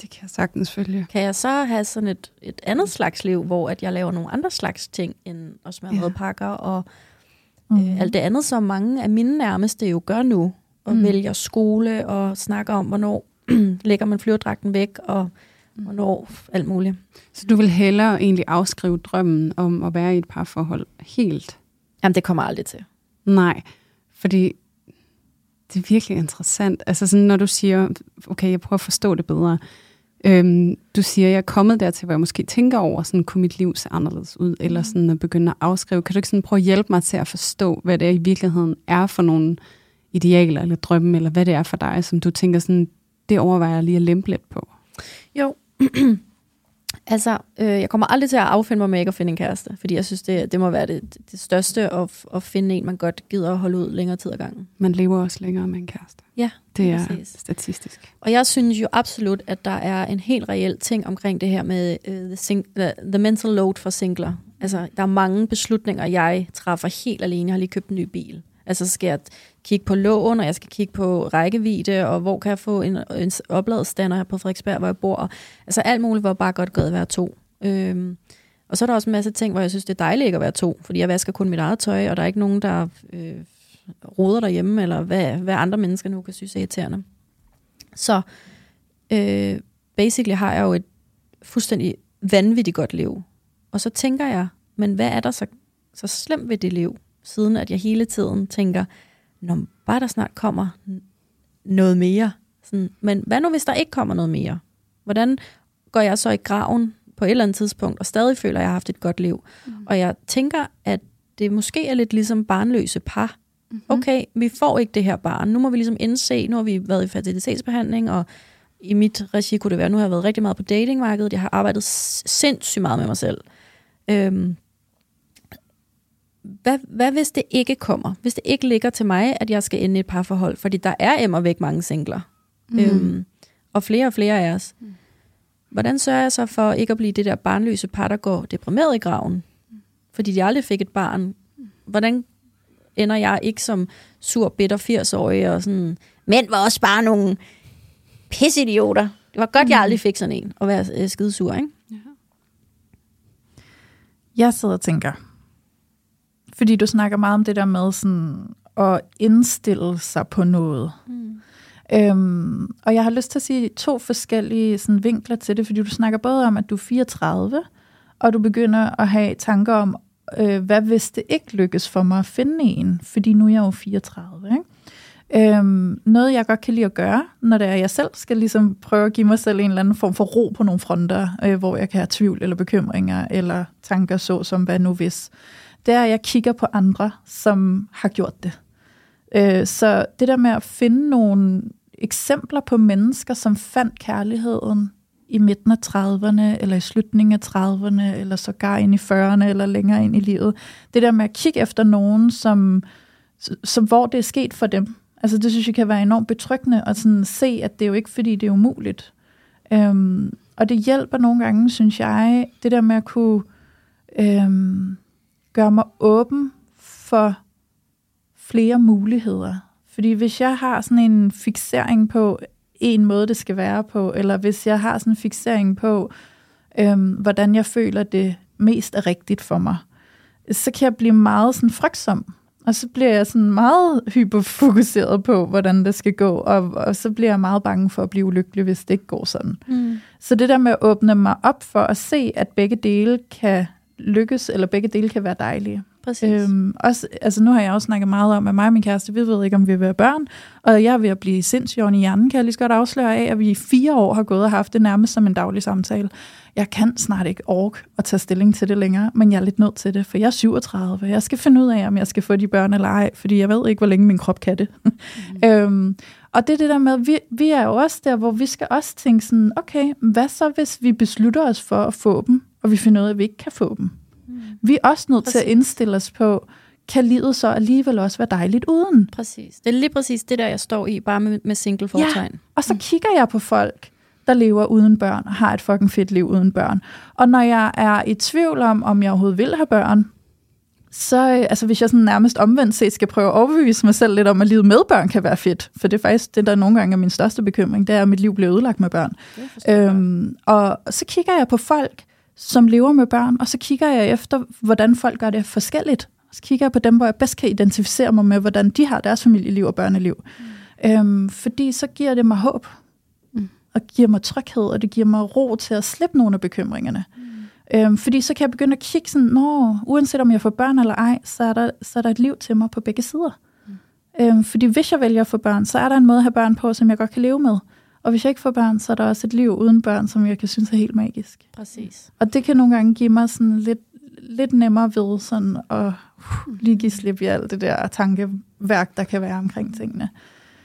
Det kan jeg sagtens følge. Kan jeg så have sådan et, et andet slags liv, hvor at jeg laver nogle andre slags ting, end at smøre Ja. madpakker og Mm. øh, alt det andet, som mange af mine nærmeste jo gør nu. og mm. vælger skole og snakker om, hvornår lægger man flyverdragten væk, og hvornår alt muligt. Så du vil hellere egentlig afskrive drømmen om at være i et parforhold helt? Jamen, det kommer aldrig til. Nej, fordi det er virkelig interessant. Altså sådan, når du siger, okay, jeg prøver at forstå det bedre. Øhm, du siger, jeg er kommet dertil, hvor jeg måske tænker over, sådan, kunne mit liv se anderledes ud, eller sådan at begynde at afskrive. Kan du ikke sådan prøve at hjælpe mig til at forstå, hvad det er i virkeligheden er for nogle idealer eller drømme, eller hvad det er for dig, som du tænker sådan, det overvejer jeg lige at lempe lidt på? Jo. altså, øh, jeg kommer aldrig til at affinde mig med ikke at finde en kæreste, fordi jeg synes, det, det må være det, det største at, at finde en, man godt gider at holde ud længere tid ad gangen. Man lever også længere med en kæreste. Ja, Det er præcis. statistisk. Og jeg synes jo absolut, at der er en helt reel ting omkring det her med uh, the, sing- the, the mental load for singler. Altså, der er mange beslutninger, jeg træffer helt alene. Jeg har lige købt en ny bil. Altså, så skal jeg kigge på lån, og jeg skal kigge på rækkevidde, og hvor kan jeg få en, en opladestander her på Frederiksberg, hvor jeg bor. Og, altså alt muligt, hvor bare godt gået at være to. Øhm, og så er der også en masse ting, hvor jeg synes, det er dejligt ikke at være to, fordi jeg vasker kun mit eget tøj, og der er ikke nogen, der øh, roder derhjemme, eller hvad, hvad andre mennesker nu kan synes er irriterende. Så øh, basically har jeg jo et fuldstændig vanvittigt godt liv. Og så tænker jeg, men hvad er der så, så slemt ved det liv, siden at jeg hele tiden tænker, når bare der snart kommer noget mere. Sådan, men hvad nu, hvis der ikke kommer noget mere? Hvordan går jeg så i graven på et eller andet tidspunkt, og stadig føler, at jeg har haft et godt liv? Mm. Og jeg tænker, at det måske er lidt ligesom barnløse par. Mm-hmm. Okay, vi får ikke det her barn. Nu må vi ligesom indse, nu har vi været i fertilitetsbehandling, og i mit regi kunne det være, nu har jeg været rigtig meget på datingmarkedet. Jeg har arbejdet sindssygt meget med mig selv. Øhm, hvad, hvad hvis det ikke kommer? Hvis det ikke ligger til mig, at jeg skal ende i et parforhold? Fordi der er emmer væk mange singler. Mm. Øhm, og flere og flere af os. Mm. Hvordan sørger jeg så for ikke at blive det der barnløse par, der går deprimeret i graven? Fordi de aldrig fik et barn. Hvordan ender jeg ikke som sur, bitter 80-årig og sådan, mænd var også bare nogle pissidioter. Det var godt, jeg aldrig fik sådan en, at være øh, skidesur, ikke? Jeg sidder og tænker, fordi du snakker meget om det der med sådan at indstille sig på noget. Mm. Øhm, og jeg har lyst til at sige to forskellige sådan, vinkler til det, fordi du snakker både om, at du er 34, og du begynder at have tanker om, øh, hvad hvis det ikke lykkes for mig at finde en, fordi nu er jeg jo 34, ikke? Øhm, noget, jeg godt kan lide at gøre, når det er, jeg selv skal ligesom prøve at give mig selv en eller anden form for ro på nogle fronter, øh, hvor jeg kan have tvivl eller bekymringer eller tanker så som, hvad nu hvis, det er, at jeg kigger på andre, som har gjort det. Øh, så det der med at finde nogle eksempler på mennesker, som fandt kærligheden i midten af 30'erne, eller i slutningen af 30'erne, eller sågar ind i 40'erne, eller længere ind i livet. Det der med at kigge efter nogen, som, som hvor det er sket for dem. Altså det synes jeg kan være enormt betryggende, at sådan se, at det er jo ikke, fordi det er umuligt. Øhm, og det hjælper nogle gange, synes jeg, det der med at kunne øhm, gøre mig åben for flere muligheder. Fordi hvis jeg har sådan en fixering på en måde, det skal være på, eller hvis jeg har sådan en fixering på, øhm, hvordan jeg føler, det mest er rigtigt for mig, så kan jeg blive meget sådan frygtsom. Og så bliver jeg sådan meget hyperfokuseret på, hvordan det skal gå, og, og så bliver jeg meget bange for at blive ulykkelig, hvis det ikke går sådan. Mm. Så det der med at åbne mig op for at se, at begge dele kan lykkes, eller begge dele kan være dejlige. Præcis. Øhm, også, altså nu har jeg også snakket meget om, at mig og min kæreste, vi ved ikke, om vi vil være børn, og jeg er ved at blive sindssyg i hjernen, kan jeg lige så godt afsløre af, at vi i fire år har gået og haft det nærmest som en daglig samtale. Jeg kan snart ikke orke at tage stilling til det længere, men jeg er lidt nødt til det, for jeg er 37. Jeg skal finde ud af, om jeg skal få de børn eller ej, fordi jeg ved ikke, hvor længe min krop kan det. Mm. øhm, og det er det der med, vi, vi er jo også der, hvor vi skal også tænke sådan, okay, hvad så, hvis vi beslutter os for at få dem, og vi finder ud af, at vi ikke kan få dem? Vi er også nødt til at indstille os på, kan livet så alligevel også være dejligt uden? Præcis. Det er lige præcis det der, jeg står i, bare med, med single fortegn. Og så kigger jeg på folk, der lever uden børn, og har et fucking fedt liv uden børn. Og når jeg er i tvivl om, om jeg overhovedet vil have børn, så øh, altså, hvis jeg sådan nærmest omvendt set skal prøve at overbevise mig selv lidt om, at livet med børn kan være fedt, for det er faktisk det, der nogle gange er min største bekymring, det er, at mit liv bliver ødelagt med børn. Øhm, og så kigger jeg på folk, som lever med børn, og så kigger jeg efter, hvordan folk gør det forskelligt. Så kigger jeg på dem, hvor jeg bedst kan identificere mig med, hvordan de har deres familieliv og børneliv. Øhm, fordi så giver det mig håb, mm. og giver mig tryghed, og det giver mig ro til at slippe nogle af bekymringerne. Mm. Øhm, fordi så kan jeg begynde at kigge sådan, Nå, uanset om jeg får børn eller ej, så er der, så er der et liv til mig på begge sider. Mm. Øhm, fordi hvis jeg vælger at få børn, så er der en måde at have børn på, som jeg godt kan leve med. Og hvis jeg ikke får børn, så er der også et liv uden børn, som jeg kan synes er helt magisk. Præcis. Og det kan nogle gange give mig sådan lidt, lidt nemmere ved sådan at uh, lige give slip i alt det der tankeværk, der kan være omkring tingene.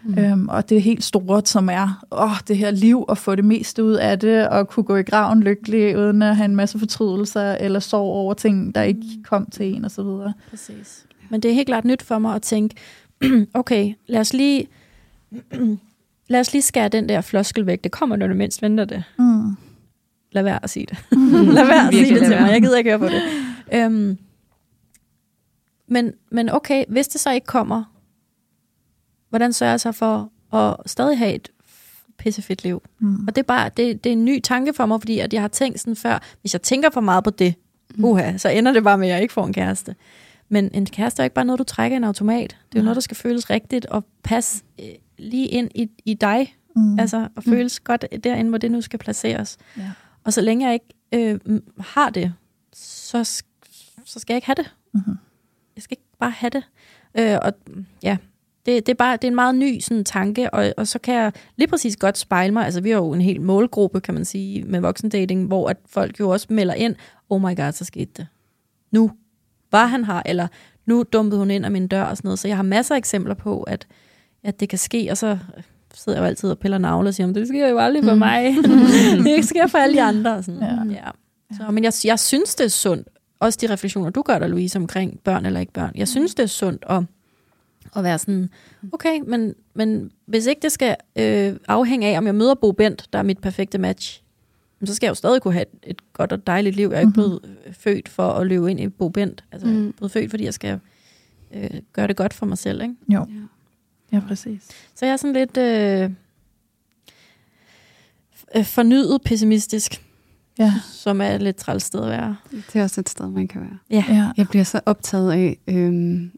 Mm. Øhm, og det er helt stort, som er åh, det her liv, og få det meste ud af det, og kunne gå i graven lykkelig, uden at have en masse fortrydelser, eller sorg over ting, der ikke kom til en, osv. Præcis. Men det er helt klart nyt for mig at tænke, okay, lad os lige lad os lige skære den der floskel væk. Det kommer, når du mindst venter det. Mm. Lad være at sige det. lad være at sige det til mig. Jeg gider ikke høre på det. Øhm, men, men okay, hvis det så ikke kommer, hvordan sørger jeg så for at stadig have et pissefedt liv? Mm. Og det er bare det, det er en ny tanke for mig, fordi at jeg har tænkt sådan før, hvis jeg tænker for meget på det, uha, så ender det bare med, at jeg ikke får en kæreste. Men en kæreste er ikke bare noget, du trækker i en automat. Det er jo noget, der skal føles rigtigt og passe lige ind i, i dig. Mm. Altså, og føles mm. godt derinde, hvor det nu skal placeres. Ja. Og så længe jeg ikke øh, har det, så, så skal jeg ikke have det. Mhm. Jeg skal ikke bare have det. Øh, og ja, det, det, er bare, det er en meget ny sådan, tanke, og, og så kan jeg lige præcis godt spejle mig. Altså, vi har jo en hel målgruppe, kan man sige, med voksendating, hvor at folk jo også melder ind, oh my god, så skete det. Nu var han her, eller nu dumpede hun ind af min dør og sådan noget. Så jeg har masser af eksempler på, at, at det kan ske, og så sidder jeg jo altid og piller navle og siger, "Men det sker jo aldrig for mig. det sker for alle de andre. Og Sådan. Ja. Ja. Så, men jeg, jeg synes, det er sundt. Også de refleksioner, du gør der, Louise, omkring børn eller ikke børn. Jeg synes, det er sundt at, at være sådan, okay, men, men hvis ikke det skal øh, afhænge af, om jeg møder Bo Bent, der er mit perfekte match, så skal jeg jo stadig kunne have et, godt og dejligt liv. Jeg er ikke blevet øh, født for at løbe ind i Bo Bent. Altså, jeg er blevet født, fordi jeg skal øh, gøre det godt for mig selv. Ikke? Jo. Ja, præcis. Så jeg er sådan lidt øh, øh, fornyet pessimistisk, Ja. som er et lidt træls sted at være. Det er også et sted, man kan være. Ja. ja. Jeg bliver så optaget af, øhm,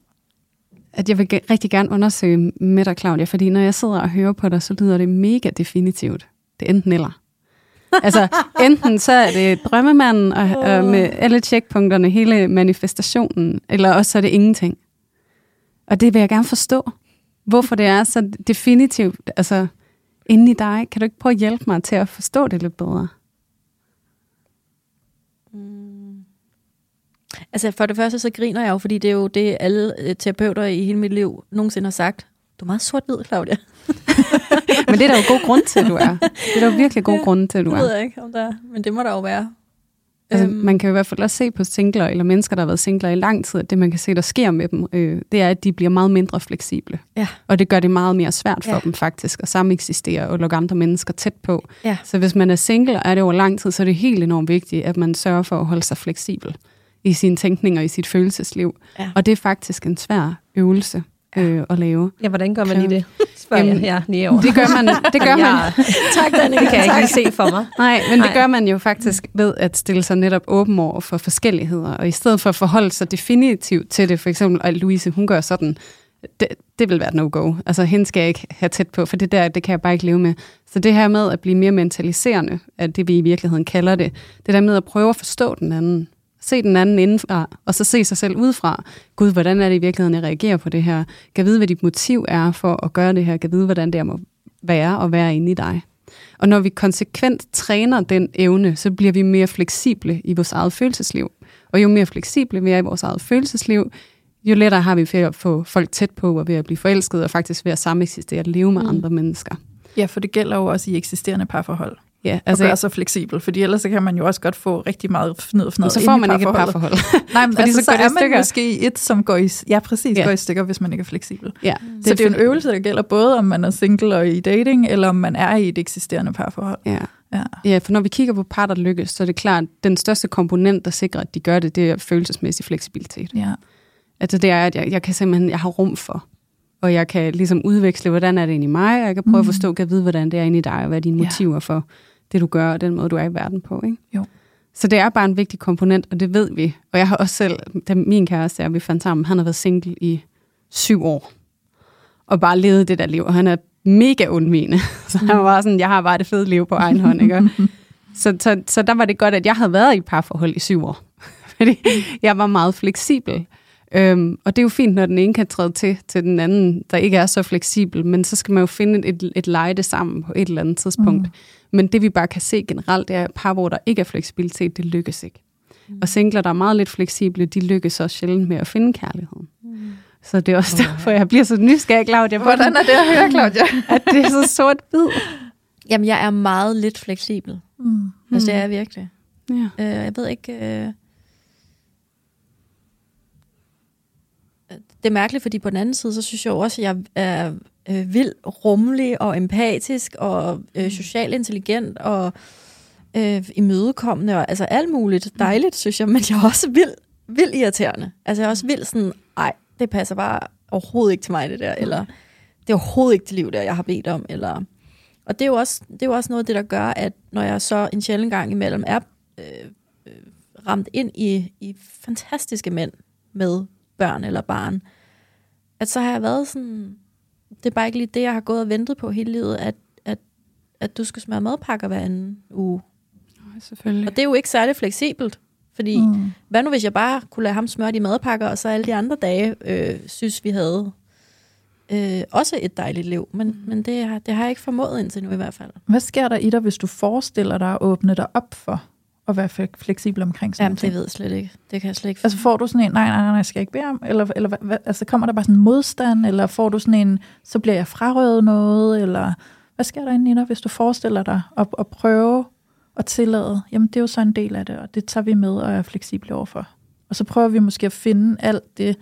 at jeg vil ge- rigtig gerne undersøge med dig, Claudia, fordi når jeg sidder og hører på dig, så lyder det mega definitivt. Det er enten eller. Altså, enten så er det drømmemanden og, og med alle checkpunkterne, hele manifestationen, eller også så er det ingenting. Og det vil jeg gerne forstå. Hvorfor det er så definitivt, altså inde i dig. Kan du ikke prøve at hjælpe mig til at forstå det lidt bedre? Altså for det første så griner jeg jo, fordi det er jo det, alle øh, terapeuter i hele mit liv nogensinde har sagt. Du er meget sort-hvid, Claudia. Men det er der jo god grund til, at du er. Det er der jo virkelig god grund til, at du Det er. ved jeg ikke, om der er, men det må der jo være. Altså, Øhm. man kan i hvert fald også se på singler, eller mennesker, der har været singler i lang tid, at det man kan se, der sker med dem, øh, det er, at de bliver meget mindre fleksible. Ja. Og det gør det meget mere svært for Ja. dem faktisk at sameksistere og lukke andre mennesker tæt på. Ja. Så hvis man er single, og er det over lang tid, så er det helt enormt vigtigt, at man sørger for at holde sig fleksibel i sin tænkning og i sit følelsesliv. Ja. Og det er faktisk en svær øvelse øh, at lave. Ja, hvordan gør man lige det? Spørger Jamen, jeg ja, lige over. Det gør man, det gør man Ja, Tak, Danika. det kan jeg ikke lige se for mig. Nej, men det Nej. gør man jo faktisk ved at stille sig netop åben over for forskelligheder, og i stedet for at forholde sig definitivt til det, for eksempel, at Louise, hun gør sådan, det, det vil være et no-go. Altså, hende skal jeg ikke have tæt på, for det der, det kan jeg bare ikke leve med. Så det her med at blive mere mentaliserende, at det vi i virkeligheden kalder det, det der med at prøve at forstå den anden, se den anden indenfra, og så se sig selv udefra. Gud, hvordan er det i virkeligheden, jeg reagerer på det her? Kan vide, hvad dit motiv er for at gøre det her? Kan vide, hvordan det må være og være inde i dig? Og når vi konsekvent træner den evne, så bliver vi mere fleksible i vores eget følelsesliv. Og jo mere fleksible vi er i vores eget følelsesliv, jo lettere har vi for at få folk tæt på, og ved at blive forelsket, og faktisk ved at sameksistere og leve med mm. andre mennesker. Ja, for det gælder jo også i eksisterende parforhold. Ja, Altså, at gøre sig fleksibel, fordi ellers så kan man jo også godt få rigtig meget fnid og fnid og så får man ikke et parforhold. Nej, men Fordi altså, så så, er man stykker. måske et, som går i, ja, præcis, Ja. går i stykker, hvis man ikke er fleksibel. ja, Det så det er jo en øvelse, der gælder både, om man er single og i dating, eller om man er i et eksisterende parforhold. Ja. Ja. ja, for når vi kigger på par, der lykkes, så er det klart, at den største komponent, der sikrer, at de gør det, det er følelsesmæssig fleksibilitet. Ja. Altså det er, at jeg, jeg kan simpelthen, jeg har rum for, og jeg kan ligesom udveksle, hvordan er det inde i mig, og jeg kan prøve mm. at forstå, kan jeg vide, hvordan det er inde i dig, og hvad er dine Ja. motiver for det, du gør, og den måde, du er i verden på. Ikke? Jo. Så det er bare en vigtig komponent, og det ved vi. Og jeg har også selv, da min kæreste og vi fandt sammen, han har været single i syv år. og bare levede det der liv. Og han er mega undvigende. Så han var sådan, jeg har bare det fede liv på egen hånd. Ikke? Så, så, så der var det godt, at jeg havde været i parforhold i syv år. Fordi jeg var meget fleksibel. Øhm, og det er jo fint, når den ene kan træde til, til den anden, der ikke er så fleksibel. Men så skal man jo finde et, et leje det sammen på et eller andet tidspunkt. Mm. Men det vi bare kan se generelt, det er, at par, hvor der ikke er fleksibilitet, det lykkes ikke. Mm. Og singler, der er meget lidt fleksible, de lykkes også sjældent med at finde kærligheden. Mm. Så det er også derfor, jeg bliver så nysgerrig, Claudia. Hvordan er det at høre, Claudia? at det er så sort-hvid. Jamen, jeg er meget lidt fleksibel. Mm. Altså, det er jeg virkelig. Ja. Øh, jeg ved ikke... Øh... Det er mærkeligt, fordi på den anden side, så synes jeg også, at jeg er øh, vild, rummelig og empatisk og øh, socialt intelligent og øh, imødekommende og altså alt muligt dejligt, synes jeg, men jeg er også vild, vild irriterende. Altså jeg er også vild sådan, ej, det passer bare overhovedet ikke til mig det der, eller det er overhovedet ikke det liv der, jeg har bedt om, eller... Og det er, jo også, det er jo også noget af det, der gør, at når jeg så en sjældent gang imellem er øh, øh, ramt ind i, i fantastiske mænd med børn eller barn, at så har jeg været sådan, det er bare ikke lige det, jeg har gået og ventet på hele livet, at, at, at du skal smøre madpakker hver anden uge. Ja, selvfølgelig. Og det er jo ikke særlig fleksibelt, fordi mm. hvad nu hvis jeg bare kunne lade ham smøre de madpakker, og så alle de andre dage øh, synes, vi havde øh, også et dejligt liv. Men, mm. men det, har, det har jeg ikke formået indtil nu i hvert fald. Hvad sker der i dig, hvis du forestiller dig at åbne dig op for at være fleksibel omkring sådan Jamen, det ved jeg slet ikke. Det kan jeg slet ikke. Altså får du sådan en, nej, nej, nej, jeg skal ikke bede om, eller, eller hvad, altså kommer der bare sådan en modstand, eller får du sådan en, så bliver jeg frarøvet noget, eller hvad sker der inde i dig, hvis du forestiller dig at, at prøve at tillade, jamen det er jo så en del af det, og det tager vi med og er fleksible overfor. Og så prøver vi måske at finde alt det,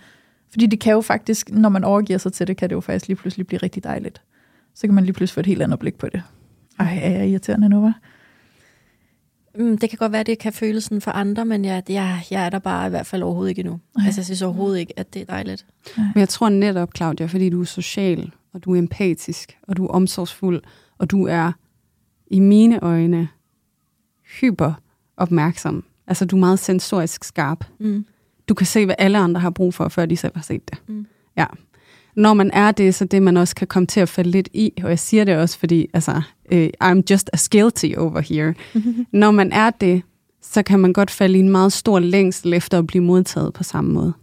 fordi det kan jo faktisk, når man overgiver sig til det, kan det jo faktisk lige pludselig blive rigtig dejligt. Så kan man lige pludselig få et helt andet blik på det. Ej, er jeg irriterende nu, hva'? Mm, det kan godt være, at det kan føles sådan for andre, men jeg, jeg, jeg er der bare i hvert fald overhovedet ikke endnu. Okay. Altså, jeg synes overhovedet ikke, at det er dejligt. Men jeg tror netop, Claudia, fordi du er social, og du er empatisk, og du er omsorgsfuld, og du er i mine øjne hyper opmærksom. Altså, du er meget sensorisk skarp. Mm. Du kan se, hvad alle andre har brug for, før de selv har set det. Mm. Ja. Når man er det, så det man også kan komme til at falde lidt i, og jeg siger det også, fordi altså, uh, I'm just as guilty over here. Mm-hmm. Når man er det, så kan man godt falde i en meget stor længsel efter at blive modtaget på samme måde.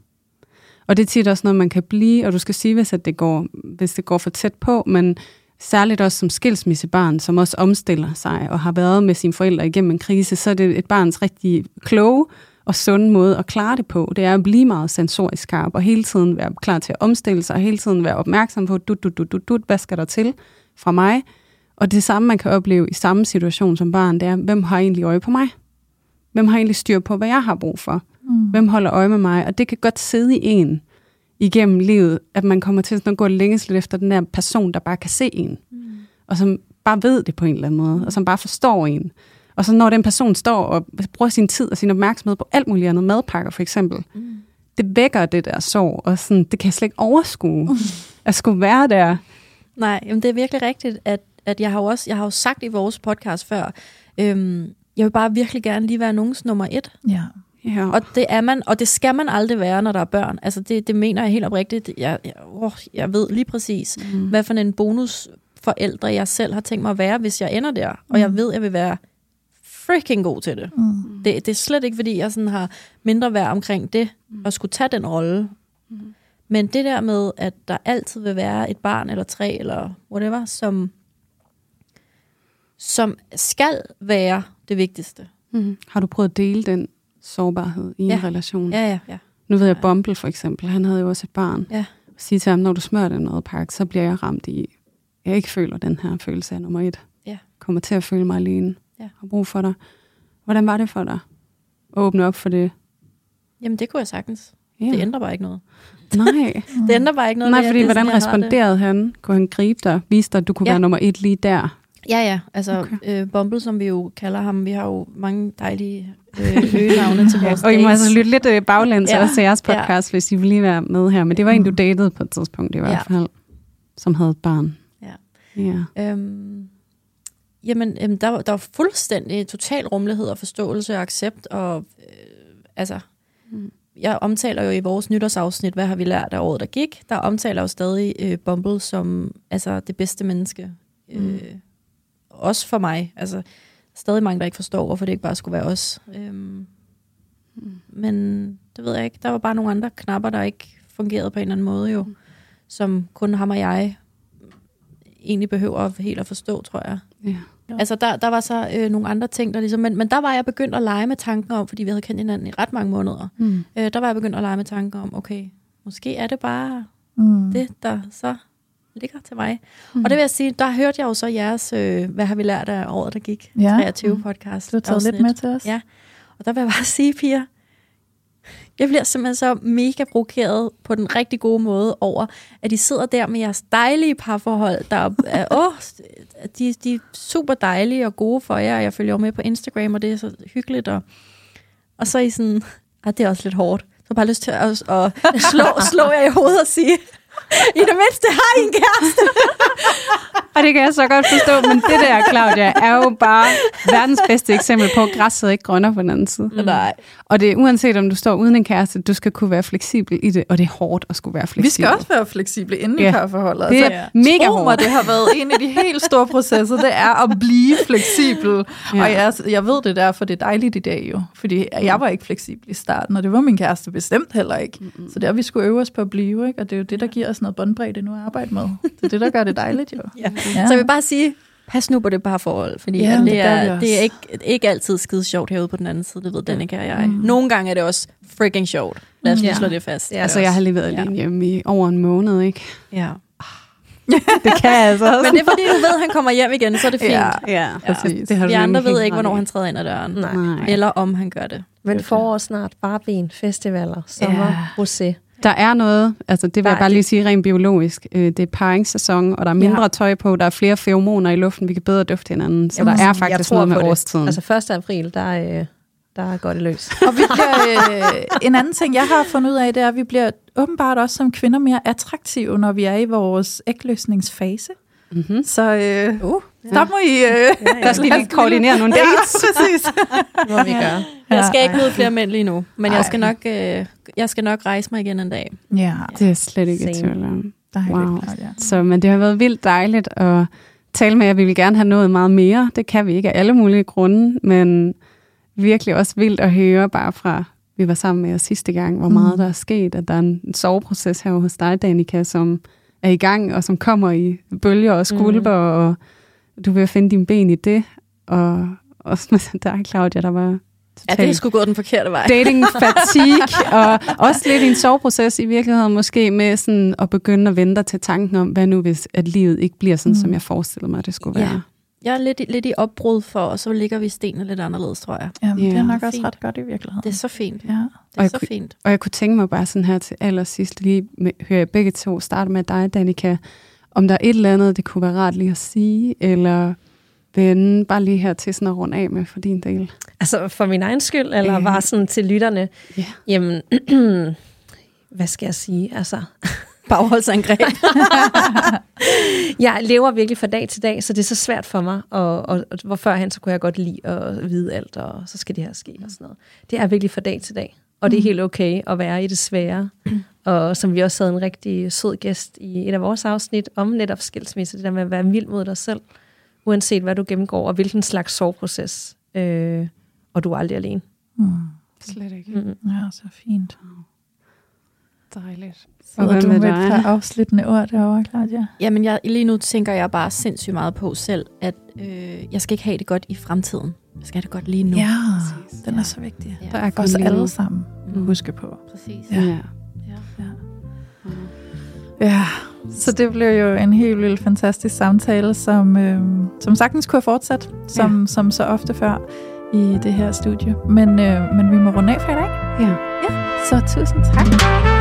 Og det er tit også noget, man kan blive, og du skal sige, hvis, at det, går, hvis det går for tæt på, men særligt også som skilsmissebarn, som også omstiller sig og har været med sine forældre igennem en krise, så er det et barns rigtig kloge og sunde måde at klare det på. Det er at blive meget sensorisk skarp og hele tiden være klar til at omstille sig og hele tiden være opmærksom på, du, du, du, du, du, hvad skal der til fra mig? Og det samme, man kan opleve i samme situation som barn, det er, hvem har egentlig øje på mig? Hvem har egentlig styr på, hvad jeg har brug for? Mm. Hvem holder øje med mig? Og det kan godt sidde i en igennem livet, at man kommer til sådan at gå længes lidt efter den der person, der bare kan se en. Mm. Og som bare ved det på en eller anden måde, og som bare forstår en. Og så når den person står og bruger sin tid og sin opmærksomhed på alt muligt andet, madpakker for eksempel, mm. det vækker det der sorg, og sådan, det kan jeg slet ikke overskue, mm. at skulle være der. Nej, jamen det er virkelig rigtigt, at, at jeg har jo også jeg har jo sagt i vores podcast før, øhm, jeg vil bare virkelig gerne lige være nogens nummer et. Ja. Ja. Og det er man, og det skal man aldrig være, når der er børn. Altså det, det mener jeg helt oprigtigt. Jeg, jeg, oh, jeg ved lige præcis, mm. hvad for en bonus forældre jeg selv har tænkt mig at være, hvis jeg ender der. Og jeg ved, at jeg vil være freaking god til det. Mm. det. Det er slet ikke, fordi jeg sådan har mindre værd omkring det, mm. at skulle tage den rolle. Mm. Men det der med, at der altid vil være et barn eller tre, eller whatever, som, som skal være det vigtigste. Mm. Har du prøvet at dele den sårbarhed i Ja. en relation? Ja, ja, ja. Nu ved jeg, Bumble for eksempel, han havde jo også et barn. Ja. Sige til ham, når du smører den noget pakke, så bliver jeg ramt i, jeg ikke føler den her følelse af nummer et. Ja. Kommer til at føle mig alene. Ja. Har brug for dig. Hvordan var det for dig? At åbne op for det? Jamen det kunne jeg sagtens. Ja. Det ændrer bare ikke noget. Nej. Det ændrer bare ikke noget. Nej, fordi det hvordan sådan, responderede han? Kunne han gribe dig? Vise dig, at du kunne Ja. være nummer et lige der? Ja, ja. Altså, Okay. øh, Bumble, som vi jo kalder ham, vi har jo mange dejlige øh, øgenavne til vores Og I må altså lytte lidt øh, baglæns Ja. også til jeres podcast, hvis I vil lige være med her. Men det var en, du datede på et tidspunkt i hvert Ja. fald, som havde et barn. Ja. Ja. Øhm, jamen, øhm, der, var- der var fuldstændig total rummelighed og forståelse og accept. Og, øh, altså, Mm. jeg omtaler jo i vores nytårsafsnit, hvad har vi lært af året, der gik. Der omtaler jo stadig øh, Bumble som altså, det bedste menneske. Øh, Mm. også for mig. Altså, stadig mange, der ikke forstår, hvorfor det ikke bare skulle være os. Øhm, men det ved jeg ikke. Der var bare nogle andre knapper, der ikke fungerede på en eller anden måde jo. Som kun ham og jeg egentlig behøver helt at forstå, tror jeg. Ja. Altså, der, der var så øh, nogle andre ting, der ligesom... Men, men der var jeg begyndt at lege med tanken om, fordi vi havde kendt hinanden i ret mange måneder. Mm. Øh, der var jeg begyndt at lege med tanken om, okay, måske er det bare Mm. det, der så ligger til mig. Mm. Og det vil jeg sige, der hørte jeg jo så jeres, øh, hvad har vi lært af året, der gik? Ja. 23 podcast. Du har taget lidt afsnit. med til os. Ja. Og der vil jeg bare sige, piger, jeg bliver simpelthen så mega provokeret på den rigtig gode måde over, at I sidder der med jeres dejlige parforhold, der er, åh, de, de er super dejlige og gode for jer, og jeg følger jo med på Instagram, og det er så hyggeligt, og, og så er I sådan, ah, det er også lidt hårdt. Så har bare lyst til at, at slå, slå jer i hovedet og sige, i det mindste har I en kæreste. Og det kan jeg så godt forstå, men det der, Claudia, er jo bare verdens bedste eksempel på, at græsset ikke grønner på den anden side. Mm. Nej. Og det er uanset om du står uden en kæreste, du skal kunne være fleksibel i det, og det er hårdt at skulle være fleksibel. Vi skal også være fleksible inden Ja. i parforholdet. Det Altså, er mega Tro mig, det har været en af de helt store processer, det er at blive fleksibel. Ja. Ja. Og jeg, jeg ved det derfor, det er dejligt i dag jo. Fordi jeg var ikke fleksibel i starten, og det var min kæreste bestemt heller ikke. Mm-hmm. Så det er, vi skulle øve os på at blive, ikke? og det er jo det, der giver os noget båndbredde nu at arbejde med. Det er det, der gør det dejligt jo. Ja. Så jeg vil bare sige, pas nu på det parforhold, fordi Ja, ja, det det, er, også. det er ikke, ikke altid skide sjovt herude på den anden side, det ved Danika og jeg. Mm. Nogle gange er det også freaking sjovt. Lad os Ja. slå det fast. Ja, Det Altså, det jeg har også. lige været alene hjemme i over en måned, ikke? Ja. Det kan jeg altså også. Men det er fordi, du ved, at han kommer hjem igen, så er det fint. Ja. ja, præcis. Det har Vi andre ved ikke, hvornår han træder ind ad døren. Nej. Eller om han gør det. Men forår snart, barben, festivaler, sommer, rosé. Der er noget, altså det vil Der jeg bare det- lige sige rent biologisk. Øh, Det er paringssæson, og der er mindre Ja. tøj på, der er flere feromoner i luften, vi kan bedre dufte hinanden. Så Jamen, der er jeg faktisk tror noget med det. årstiden. Altså 1. april, der er, øh, der går det løs. Og vi bliver, øh, en anden ting, jeg har fundet ud af, det er, at vi bliver åbenbart også som kvinder mere attraktive, når vi er i vores ægløsningsfase. mm-hmm. Så øh, Uh, der må I... Øh, Der skal I lige koordinere nogle ja, dates. præcis. Det må vi gøre. jeg skal ikke Ja. møde flere mænd lige nu, men Ej. jeg skal, nok, øh, jeg skal nok rejse mig igen en dag. Ja, Det er slet ikke Same. tvivl om. Wow. Så, men det har været vildt dejligt at tale med jer. Vi vil gerne have nået meget mere. Det kan vi ikke af alle mulige grunde, men virkelig også vildt at høre bare fra, vi var sammen med jer sidste gang, hvor meget Mm. der er sket, at der er en soveproces her hos dig, Danika, som er i gang, og som kommer i bølger og skulper, mm. og du vil finde dine ben i det. Og også med dig, Claudia, der var Ja, det sgu gået den forkerte vej. dating fatigue, og også lidt en soveproces i virkeligheden, måske med sådan at begynde at vente til tanken om, hvad nu hvis at livet ikke bliver sådan, mm. som jeg forestillede mig, at det skulle Ja. være. Jeg er lidt, i- lidt i opbrud for, og så ligger vi stenene lidt anderledes, tror jeg. Jamen, det Ja. er nok også Fint. ret godt i virkeligheden. Det er så fint. ja. Det Og er jeg så kunne- fint. Og jeg kunne tænke mig bare sådan her til allersidst, lige med, hører jeg begge to starte med dig, Danika, om der er et eller andet, det kunne være rart lige at sige, eller vende bare lige her til sådan at runde af med for din del. Altså for min egen skyld, eller Øh. bare sådan til lytterne? Ja. Jamen, hvad skal jeg sige? Altså, Bagholdsangreb. jeg lever virkelig fra dag til dag, så det er så svært for mig. Og, og, og hvor førhen, så kunne jeg godt lide at vide alt, og så skal det her ske og sådan noget. Det er virkelig fra dag til dag. Og det er helt okay at være i det svære. Og som vi også havde en rigtig sød gæst i et af vores afsnit om netop skilsmisse, det der med at være mild mod dig selv, uanset hvad du gennemgår, og hvilken slags soveproces. Øh, og du er aldrig alene. Mm. Slet ikke. Mm. Ja, så fint. Dejligt. Så hvad du med med et dig? par afsluttende ord derovre, Claudia. Jamen, jeg, lige nu tænker jeg bare sindssygt meget på selv, at øh, jeg skal ikke have det godt i fremtiden. Jeg skal have det godt lige nu. Ja, Præcis. den er så vigtig. Ja, Der er nu. alle sammen. Mm. Huske på. præcis. Ja. Ja. Ja. Ja. Ja, så det blev jo en helt vildt fantastisk samtale, som, øh, som sagtens kunne have fortsat, som, ja. som så ofte før i det her studie. Men, øh, men vi må runde af for i dag. ja. Så tusind tak.